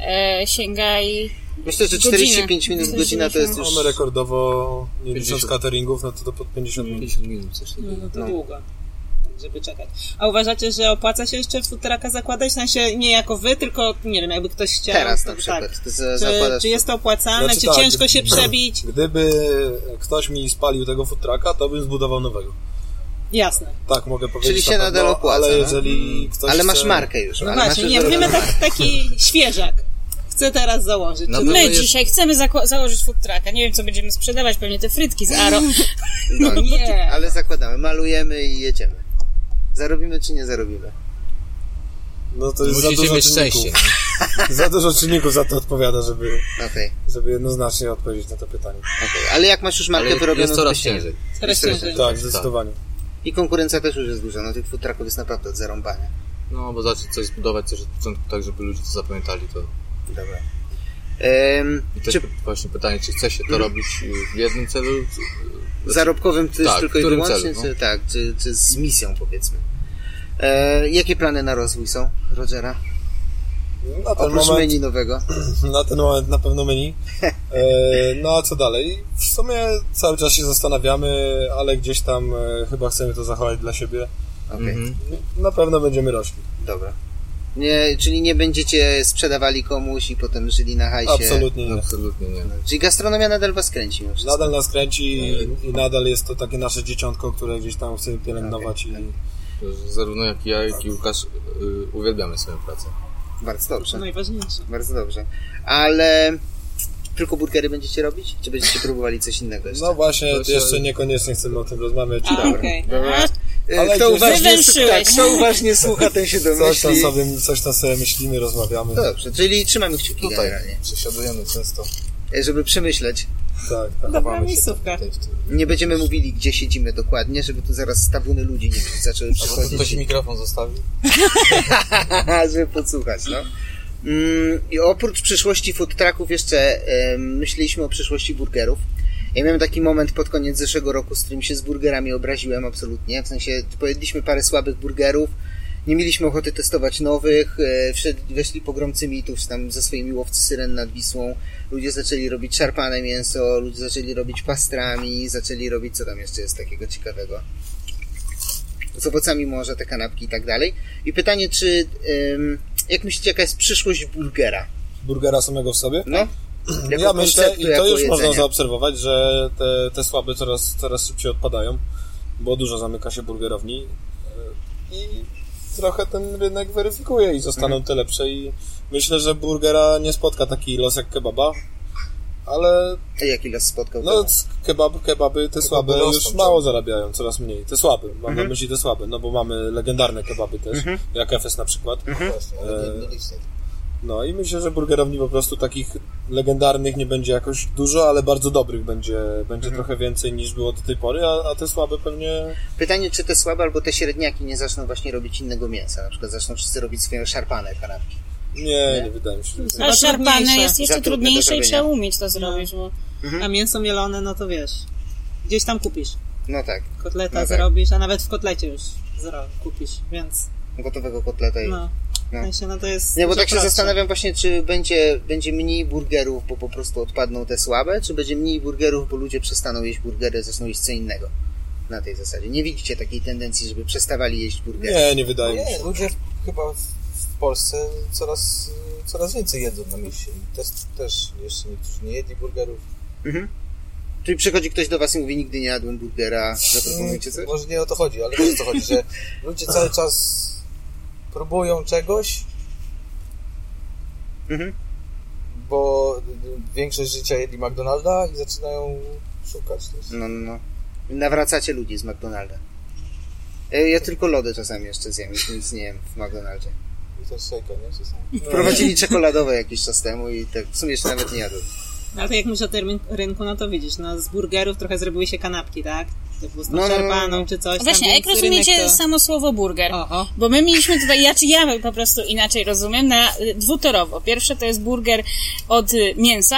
e, sięga i Myślę, że Godzinę. 45 minut, godzina to jest już... Mamy rekordowo, nie licząc 50. cateringów, no to, to pod 50 minut. 50 minut, coś takiego. No to No. długo. żeby czekać. A uważacie, że opłaca się jeszcze futraka zakładać? W sensie nie jako wy, tylko nie wiem, jakby ktoś chciał. Teraz na to- przykład. Tak. Ty za- Czy, zakładasz... czy jest to opłacalne? Znaczy czy tak, ciężko się przebić? Gdyby ktoś mi spalił tego food trucka, to bym zbudował nowego. Jasne. Tak, mogę powiedzieć. Czyli się na nadal opłaca, Ale no. jeżeli ktoś Ale masz chce... markę już. No ale właśnie, masz nie, zrobione. tak, taki świeżak. Chcę teraz założyć. Pewno My jest- dzisiaj chcemy zako- założyć food trucka. Nie wiem, co będziemy sprzedawać, pewnie te frytki z Aro. No, Nie. Ale zakładamy, malujemy i jedziemy. Zarobimy czy nie zarobimy? No to jest za dużo mieć czynników. szczęście. za dużo czynników za to odpowiada, żeby, Okej, żeby jednoznacznie odpowiedzieć na to pytanie. okej. Ale jak masz już markę Ale wyrobioną... jest coraz ciężej. Jest ciężej. Tak, zdecydowanie. I konkurencja też już jest duża. No tych food trucków jest naprawdę od zarąbania. No, bo zacząć coś zbudować od początku tak, żeby ludzie to zapamiętali, to... Dobra. Ehm, I też czy właśnie pytanie, czy chce się to robić y, w jednym celu? czy- zarobkowym to jest Tak, tylko i wyłącznie, celu, czy, no? tak, czy, czy z misją powiedzmy? E, jakie plany na rozwój są, Rogera? Na ten, Oprócz moment, menu nowego. na ten moment na pewno menu. E, no a co dalej? W sumie cały czas się zastanawiamy, ale gdzieś tam e, chyba chcemy to zachować dla siebie. Okej, Mhm. Na pewno będziemy rośli. dobra. Nie, czyli nie będziecie sprzedawali komuś i potem żyli na hajsie. Absolutnie nie. Absolutnie nie. Czyli gastronomia nadal was kręci. Nadal nas kręci i, i nadal jest to takie nasze dzieciątko, które gdzieś tam chcemy pielęgnować i Zarówno jak ja, jak i Łukasz y, uwielbiamy swoją pracę. Bardzo dobrze, Najważniejsze. bardzo dobrze. Ale tylko burgery będziecie robić? Czy będziecie próbowali coś innego jeszcze? no właśnie, To jeszcze niekoniecznie chcemy o tym rozmawiać. A, okej. E, ale kto, uważnie, tak, kto uważnie słucha, ten się Coś tam, domyśli. sobie, coś tam sobie myślimy, rozmawiamy. No dobrze, czyli trzymamy kciuki Tutaj generalnie, przesiadujemy często. e, żeby przemyśleć. Tak, tak. Dobra miejscówka. Nie będziemy mówili, gdzie siedzimy dokładnie, żeby tu zaraz tabuny ludzi nie zaczęły przychodzić. ktoś mikrofon zostawił. żeby podsłuchać, no. Mm, I oprócz przyszłości food trucków jeszcze myśleliśmy o przyszłości burgerów. Ja miałem taki moment pod koniec zeszłego roku, z którym się z burgerami obraziłem absolutnie. W sensie pojedliśmy parę słabych burgerów, nie mieliśmy ochoty testować nowych, e, wszedł, weszli pogromcy mitów tam ze swoimi łowcy syren nad Wisłą. Ludzie zaczęli robić szarpane mięso, ludzie zaczęli robić pastrami, zaczęli robić co tam jeszcze jest takiego ciekawego. Z owocami morza, te kanapki i tak dalej. I pytanie, czy jak myślicie, jaka jest przyszłość burgera? Burgera samego w sobie? No? Jako Ja myślę, i to już można zaobserwować, że te, te słabe coraz, coraz szybciej odpadają, bo dużo zamyka się burgerowni e, i trochę ten rynek weryfikuje i zostaną Mhm. te lepsze i myślę, że burgera nie spotka taki los jak kebaba, ale A jaki los spotkał? no kebab, kebaby te słabe rosną już mało zarabiają, coraz mniej. Te słabe, mam Mhm. na myśli te słabe, no bo mamy legendarne kebaby też, jak Efes na przykład. Mhm. Właśnie, nie, nie. No i myślę, że burgerowni po prostu takich legendarnych nie będzie jakoś dużo, ale bardzo dobrych będzie, będzie trochę więcej niż było do tej pory, a, a te słabe pewnie... Pytanie, czy te słabe albo te średniaki nie zaczną właśnie robić innego mięsa? Na przykład zaczną wszyscy robić swoje szarpane kanapki. Nie, nie wydaje mi się. że- A szarpane jest jeszcze trudniejsze i trzeba umieć to zrobić, bo A mięso mielone, no to wiesz. Gdzieś tam kupisz. No tak, Kotleta No tak. zrobisz, a nawet w kotlecie już kupisz, więc gotowego kotleta i... no. No. Sensie, no to jest Nie, bo tak się zastanawiam właśnie, czy będzie, będzie mniej burgerów, bo po prostu odpadną te słabe, czy będzie mniej burgerów, bo ludzie przestaną jeść burgery, zaczną jeść co innego. Na tej zasadzie. Nie widzicie takiej tendencji, żeby przestawali jeść burgery? Nie, nie wydaje mi Nie, się. ludzie chyba w, w Polsce coraz, coraz więcej jedzą na mieście. I też, też jeszcze niektórzy nie jedli burgerów. Mhm. Czyli przychodzi ktoś do was i mówi, nigdy nie jadłem burgera, zaproponujcie coś? Może nie o to chodzi, ale wiesz o co chodzi, że ludzie cały czas próbują czegoś, Mhm. bo większość życia jedli McDonalda i zaczynają szukać też. No, no, no. Nawracacie ludzi z McDonalda. E, Ja tylko lody czasami jeszcze zjem, nic nie jem w McDonaldzie. I też szejka, nie? Czasami. Wprowadzili czekoladowe jakiś czas temu i tak w sumie jeszcze nawet nie jadłem. No, Ale to jak myślisz o tym rynku, no to widzisz, no z burgerów trochę zrobiły się kanapki, tak? Typu z No, no, no, szarpaną no. czy coś tam, Właśnie, więc jak rozumiecie to... samo słowo burger? O, o. Bo my mieliśmy tutaj, ja czy ja po prostu inaczej rozumiem, na y, dwutorowo. Pierwsze to jest burger od y, mięsa,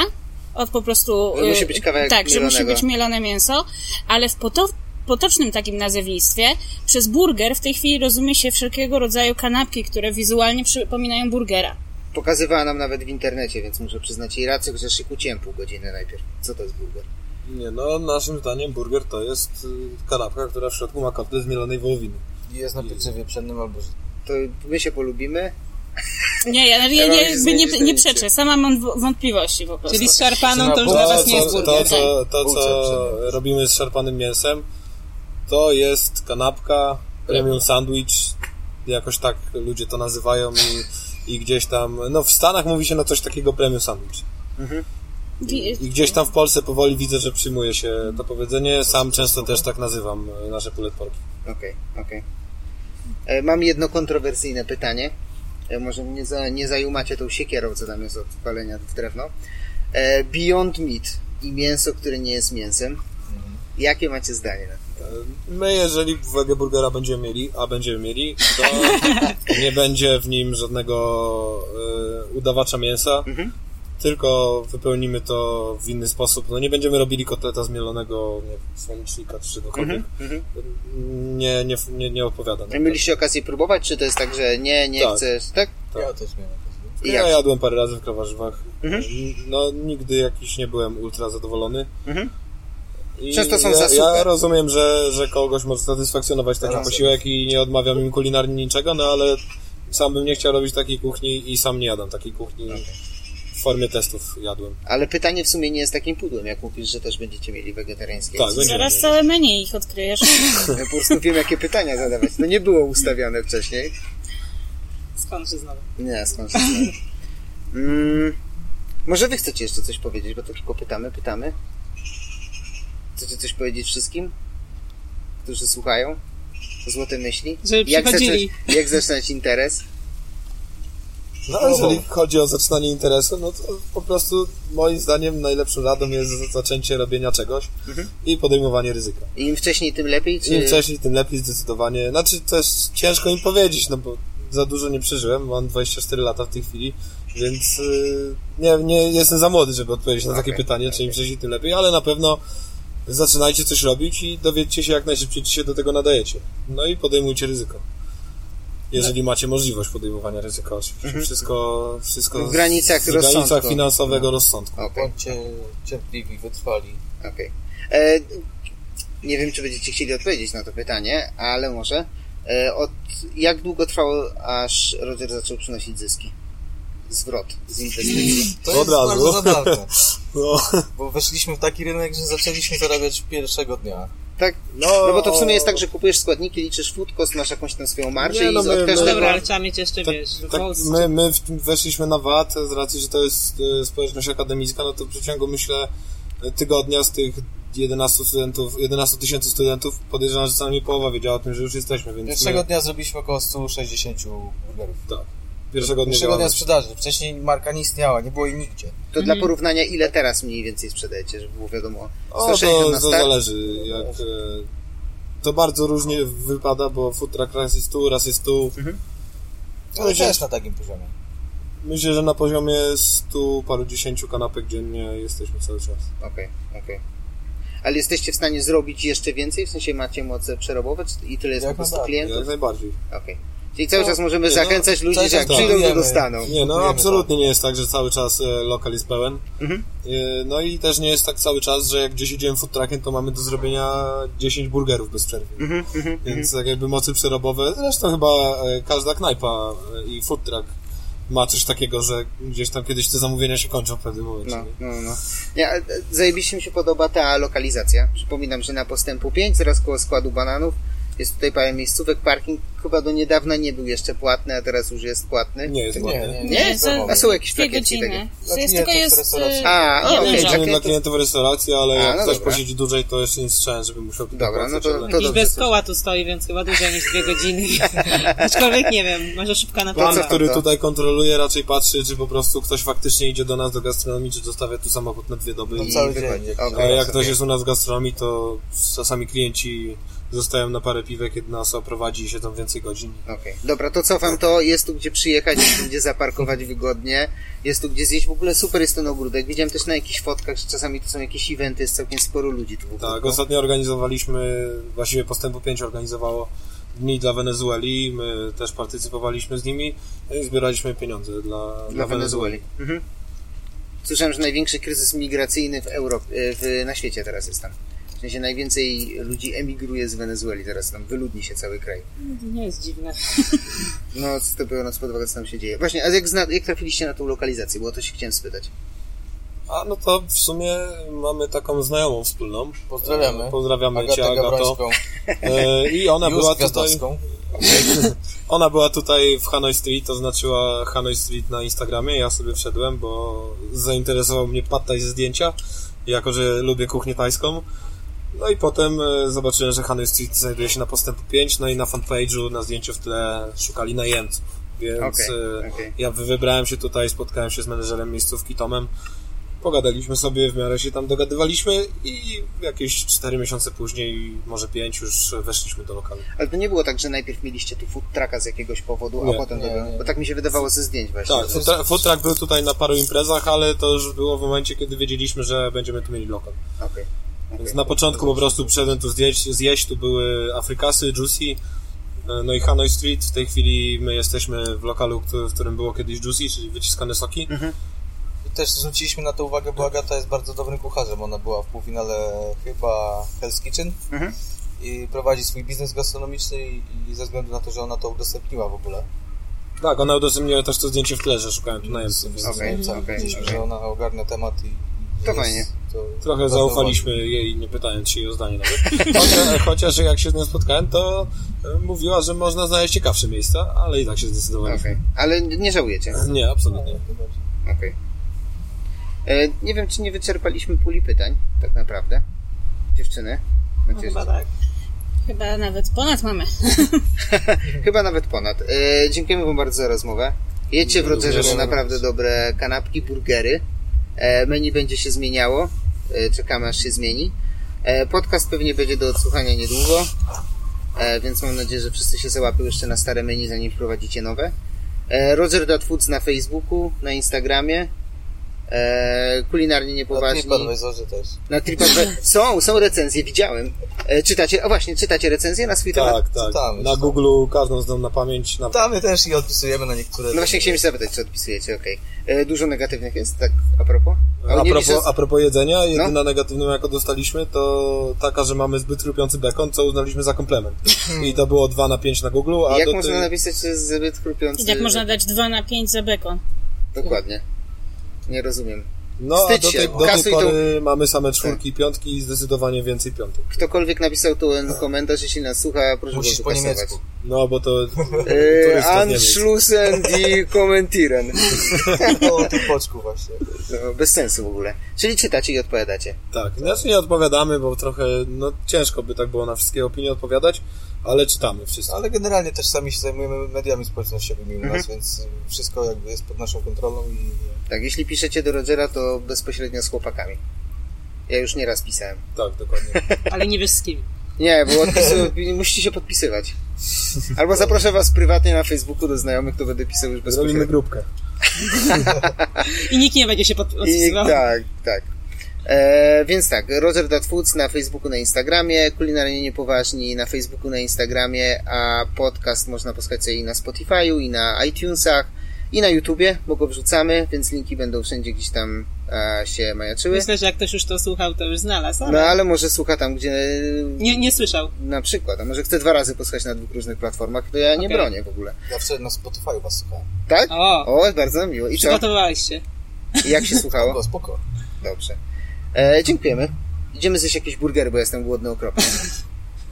od po prostu... Że musi y, być kawałek Tak, że musi mielonego. być mielone mięso, ale w poto potocznym takim nazewnictwie przez burger w tej chwili rozumie się wszelkiego rodzaju kanapki, które wizualnie przypominają burgera. Pokazywała nam nawet w internecie, więc muszę przyznać jej rację, chociaż się kłóciłem pół godziny najpierw. Co to jest burger? Nie, no naszym zdaniem burger to jest y, kanapka, która w środku ma kotlet z mielonej wołowiny. Jest na pieczywie pszennym albo. To my się polubimy. Nie, ja, ja, Ja mam nie, nie, nie, nie przeczę. Sama mam wątpliwości po prostu. Czyli z szarpaną to już dla was nie jest burger. to, co, to, co robimy z szarpanym mięsem, to jest kanapka, premium sandwich, jakoś tak ludzie to nazywają i, i gdzieś tam, no w Stanach mówi się na coś takiego premium sandwich. Wi- I gdzieś tam w Polsce powoli widzę, że przyjmuje się to powiedzenie. Sam często też tak nazywam e, nasze puletporki. Okej, okej. E, Mam jedno kontrowersyjne pytanie. E, Może nie, za, nie zajumacie tą siekierą, co tam jest od palenia w drewno. Beyond Meat i mięso, które nie jest mięsem. Jakie macie zdanie na ten temat? My, jeżeli burgera będziemy mieli, a będziemy mieli, to nie będzie w nim żadnego e, udawacza mięsa, Mhm. Tylko wypełnimy to w inny sposób. No nie będziemy robili kotleta zmielonego, nie wiem, słonecznika czy czegokolwiek. Mhm. Nie, nie, nie, nie odpowiada. to. Mieliście okazję próbować, czy to jest tak, że nie, nie Tak. chcesz, tak? Tak. Ja też miałem okazję. Ja jadłem parę razy w krawarzywach. Mhm. No nigdy jakiś nie byłem ultra zadowolony. Mhm. I Często są ja, za Ja suche. rozumiem, że, że kogoś może satysfakcjonować taki Racja. posiłek i nie odmawiam im kulinarnie niczego, no ale sam bym nie chciał robić takiej kuchni i sam nie jadam takiej kuchni. W formie testów jadłem. Ale pytanie w sumie nie jest takim pudłem, jak mówisz, że też będziecie mieli wegetariańskie. Tak, będziemy Zaraz mieli. całe menu ich odkryjesz. Ja po prostu wiem, jakie pytania zadawać. No nie było ustawione wcześniej. Skąd się znowu? Nie, skąd się znamy. mm, Może wy chcecie jeszcze coś powiedzieć, bo to tylko pytamy, pytamy. Chcecie coś powiedzieć wszystkim, którzy słuchają? Złote myśli? Żeby jak, przychodzili. zacząć, jak zaczynać interes? No a jeżeli chodzi o zaczynanie interesu, no to po prostu moim zdaniem najlepszą radą jest zaczęcie robienia czegoś Mhm. i podejmowanie ryzyka. I Im wcześniej, tym lepiej? Czy... Im wcześniej, tym lepiej zdecydowanie. Znaczy też ciężko mi powiedzieć, no bo za dużo nie przeżyłem, mam 24 lata w tej chwili, więc yy, nie, nie jestem za młody, żeby odpowiedzieć na takie Okej, pytanie, czy im wcześniej, tym lepiej, ale na pewno zaczynajcie coś robić i dowiedzcie się jak najszybciej, czy się do tego nadajecie. No i podejmujcie ryzyko. Jeżeli macie możliwość podejmowania ryzyka, oczywiście. Wszystko, wszystko Mhm. W granicach w granicach rozsądku. finansowego rozsądku. Okej, Bądźcie cierpliwi, wytrwali. okej. E, Nie wiem, czy będziecie chcieli odpowiedzieć na to pytanie, ale może. E, Od jak długo trwało, aż Roger zaczął przynosić zyski? Zwrot z inwestycji. To Od jest razu. bardzo zabawne, No, bo weszliśmy w taki rynek, że zaczęliśmy zarabiać pierwszego dnia. Tak? no, No bo to w sumie jest tak, że kupujesz składniki, liczysz food cost, masz jakąś tam swoją marżę Nie, i no z- my- od my- każdego... Dobra, ale trzeba mieć jeszcze, tak, wiesz, tak my, my weszliśmy na VAT z racji, że to jest e, społeczność akademicka, no to w przeciągu myślę tygodnia z tych 11 studentów, 11 tysięcy studentów podejrzewam, że co najmniej połowa wiedziała o tym, że już jesteśmy, więc Pierwszego my, dnia zrobiliśmy około 160 burgerów. tak, pierwszego dnia Pierwszego dnia sprzedaży. Wcześniej marka nie istniała, nie było jej nigdzie. To dla porównania, ile teraz mniej więcej sprzedajecie, żeby było wiadomo. O, 160 to, to zależy, jak e, to bardzo różnie wypada, bo food truck raz jest tu, raz jest tu. Ale Myślę, też na takim poziomie. myślę, że na poziomie 100 paru dziesięciu kanapek dziennie jesteśmy cały czas. Okej, okej. Ale jesteście w stanie zrobić jeszcze więcej? W sensie macie moce przerobowe? I tyle jest Jak po prostu klientów? Jak najbardziej. Okej. Czyli cały No, czas możemy nie, no, zachęcać ludzi, cały że jak przyjdą, to dostaną. Nie, no absolutnie nie jest tak, że cały czas e, lokal jest pełen. Mhm. E, No i też nie jest tak cały czas, że jak gdzieś idziemy food truckiem, to mamy do zrobienia 10 burgerów bez przerwy. Mhm, mhm, Więc tak jakby mocy przerobowe, zresztą chyba e, każda knajpa i food truck ma coś takiego, że gdzieś tam kiedyś te zamówienia się kończą w pewnym momencie. No, no, no. Nie, a, e, zajebiście mi się podoba ta lokalizacja. Przypominam, że na postępu 5, zaraz koło składu bananów, jest tutaj parę miejscówek, parking chyba do niedawna nie był jeszcze płatny, a teraz już jest płatny. Nie jest Nie, ładnie. nie, Nie? nie. A są jakieś plakietki godziny. takie? Dla Jest, klientów tylko jest... y, A, jeden okej, dzień. dla klientów- klientów restauracji, ale A, jak no ktoś dobra. posiedzi dłużej, to jeszcze nie słyszałem, żeby musiał tutaj Dobra, no to- to dobrze, bez to- koła tu stoi, więc chyba dłużej niż dwie godziny. Aczkolwiek nie wiem, może szybka na Pan, który to? tutaj kontroluje, raczej patrzy, czy po prostu ktoś faktycznie idzie do nas do gastronomii, czy zostawia tu samochód na dwie doby. No i- cały dzień. A jak ktoś jest u nas w gastronomii, to czasami klienci zostają na parę piwek, kiedy nas oprowadzi i siedzą więcej godzin. Okej, dobra, to cofam to. Jest tu gdzie przyjechać, jest tu gdzie zaparkować wygodnie, jest tu gdzie zjeść. W ogóle super jest ten ogródek. Widziałem też na jakichś fotkach, że czasami to są jakieś eventy, jest całkiem sporo ludzi tu w ogóle. Tak, ostatnio organizowaliśmy, właściwie Postępu 5 organizowało Dni dla Wenezueli, my też partycypowaliśmy z nimi i zbieraliśmy pieniądze dla, Dla Wenezueli. Mhm. Słyszałem, że największy kryzys migracyjny w Europie, w, na świecie teraz jest tam. W sensie najwięcej ludzi emigruje z Wenezueli teraz, tam wyludni się cały kraj. To nie jest dziwne. No, co to biorąc pod uwagę, co tam się dzieje. Właśnie, a jak, zna, jak trafiliście na tą lokalizację? Bo o to się chciałem spytać. A no to w sumie mamy taką znajomą wspólną. Pozdrawiamy. E, Pozdrawiamy Cię, Agatę Agato. Gabrońską. E, I ona była tutaj... Ona była tutaj w Hanoi Street, oznaczyła Hanoi Street na Instagramie. Ja sobie wszedłem, bo zainteresował mnie pad thai ze zdjęcia, jako że lubię kuchnię tajską. No i potem e, zobaczyłem, że Hanoi Street znajduje się na postępu 5, no i na fanpage'u na zdjęciu w tle szukali najemców. Więc Okej, e, okej. ja wy- wybrałem się tutaj, spotkałem się z menedżerem miejscówki Tomem. Pogadaliśmy sobie, w miarę się tam dogadywaliśmy i jakieś 4 miesiące później, może 5 już weszliśmy do lokalu. Ale to nie było tak, że najpierw mieliście tu food trucka z jakiegoś powodu, Nie, a potem nie, tego... nie. Bo tak mi się wydawało ze zdjęć właśnie. Tak, food tra- food truck był tutaj na paru imprezach, ale to już było w momencie, kiedy wiedzieliśmy, że będziemy tu mieli lokal. Okej. Więc na początku po prostu przyszedłem tu zjeść, zjeść, tu były Afrykasy, Juicy, e, no i Hanoi Street. W tej chwili my jesteśmy w lokalu, w którym było kiedyś Juicy, czyli wyciskane soki. I też zwróciliśmy na to uwagę, bo Agata jest bardzo dobrym kucharzem. Ona była w półfinale chyba Hell's Kitchen Mhm. i prowadzi swój biznes gastronomiczny i, i ze względu na to, że ona to udostępniła w ogóle. Tak, ona udostępniła też to zdjęcie w tle, że szukałem tu najemców. więc Okej, Więc okej, Widzieliśmy, okej. że ona ogarnia temat i... i To jest- fajnie. To Trochę zaufaliśmy jej, nie pytając się jej o zdanie nawet. Chociaż, chociaż jak się z nią spotkałem, to e, mówiła, że można znaleźć ciekawsze miejsca, ale i tak się zdecydowaliśmy. Okej. Ale nie żałujecie. Nie, absolutnie. Okej. E, Nie wiem, czy nie wyczerpaliśmy puli pytań, tak naprawdę. Dziewczyny. No, chyba tak. Chyba nawet ponad mamy. Chyba nawet ponad. E, dziękujemy Wam bardzo za rozmowę. Jedźcie w Rogerze, bo naprawdę dobre kanapki, burgery. E, menu będzie się zmieniało. E, czekamy aż się zmieni. E, podcast pewnie będzie do odsłuchania niedługo. E, więc mam nadzieję, że wszyscy się załapią jeszcze na stare menu, zanim wprowadzicie nowe. Roger Dot Foods na Facebooku, na Instagramie. E, kulinarnie Na niepoważni. TripAdvisorze też. Na TripAdvisor. Są, są recenzje, widziałem. E, czytacie, a właśnie, czytacie recenzje na swój temat? Tak, tak. Czytamy, Na czytamy. Google każdą znam na pamięć. Na... Też i odpisujemy na niektóre. No właśnie chciałem się zapytać, czy odpisujecie, okej. E, Dużo negatywnych jest, tak a propos? A propos, licząc- a propos jedzenia, jedyna No. negatywną jaką dostaliśmy to taka, że mamy zbyt chrupiący bekon, co uznaliśmy za komplement. I to było 2 na 5 na Google, a Jak do można tej... napisać, że jest zbyt chrupiący? Jak można dać 2 na 5 za bekon? Dokładnie. Nie rozumiem. No, a Wstydź do się, tej, do tej pory mamy same czwórki i piątki i zdecydowanie więcej piątek. Ktokolwiek napisał tu ten komentarz, jeśli nas słucha, proszę Musisz go po niemiecku. No, bo to E, Niemiec. Anschlussen die Kommentieren. O tym poczku właśnie. No, bez sensu w ogóle. Czyli czytacie i odpowiadacie. Tak, znaczy nie odpowiadamy, bo trochę, no ciężko by tak było na wszystkie opinie odpowiadać, ale czytamy wszystko. Ale generalnie też sami się zajmujemy mediami społecznościowymi u nas, Mhm. więc wszystko jakby jest pod naszą kontrolą i Tak, jeśli piszecie do Rogera, to bezpośrednio z chłopakami. Ja już nieraz pisałem. Tak, dokładnie. Ale nie wiesz z kim. Nie, bo odpisu, musicie się podpisywać. Albo zaproszę was prywatnie na Facebooku do znajomych, to będę pisał już Zrobimy bezpośrednio. grupkę. I nikt nie będzie się pod- I, tak, tak. E, więc tak, Roger That Foods na Facebooku, na Instagramie, kulinarnie niepoważni na Facebooku, na Instagramie, a podcast można posłuchać sobie i na Spotify'u, i na iTunesach, i na YouTubie, bo go wrzucamy, więc linki będą wszędzie gdzieś tam e, się majaczyły. Myślę, że jak ktoś już to słuchał, to już znalazł, ale No ale może słucha tam, gdzie nie, nie słyszał. na przykład, a może chce dwa razy posłuchać na dwóch różnych platformach, to ja nie Okej. bronię w ogóle. ja wczoraj na Spotify was słuchałem. Tak? O, O, bardzo miło. I co? przygotowałeś się. I jak się słuchało? Spoko, spoko. Dobrze. E, dziękujemy. Idziemy zjeść jakieś burgery, bo jestem głodny okropnie.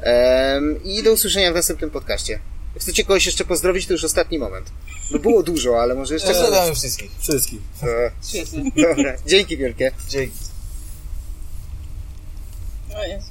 Em, I do usłyszenia w następnym podcaście. Jak chcecie kogoś jeszcze pozdrowić, to już ostatni moment. No było dużo, ale może jeszcze... Pozdrawiamy wszystkich. Wszystkich. E, Świetnie. Dobra, dzięki wielkie. Dzięki. O Jezu.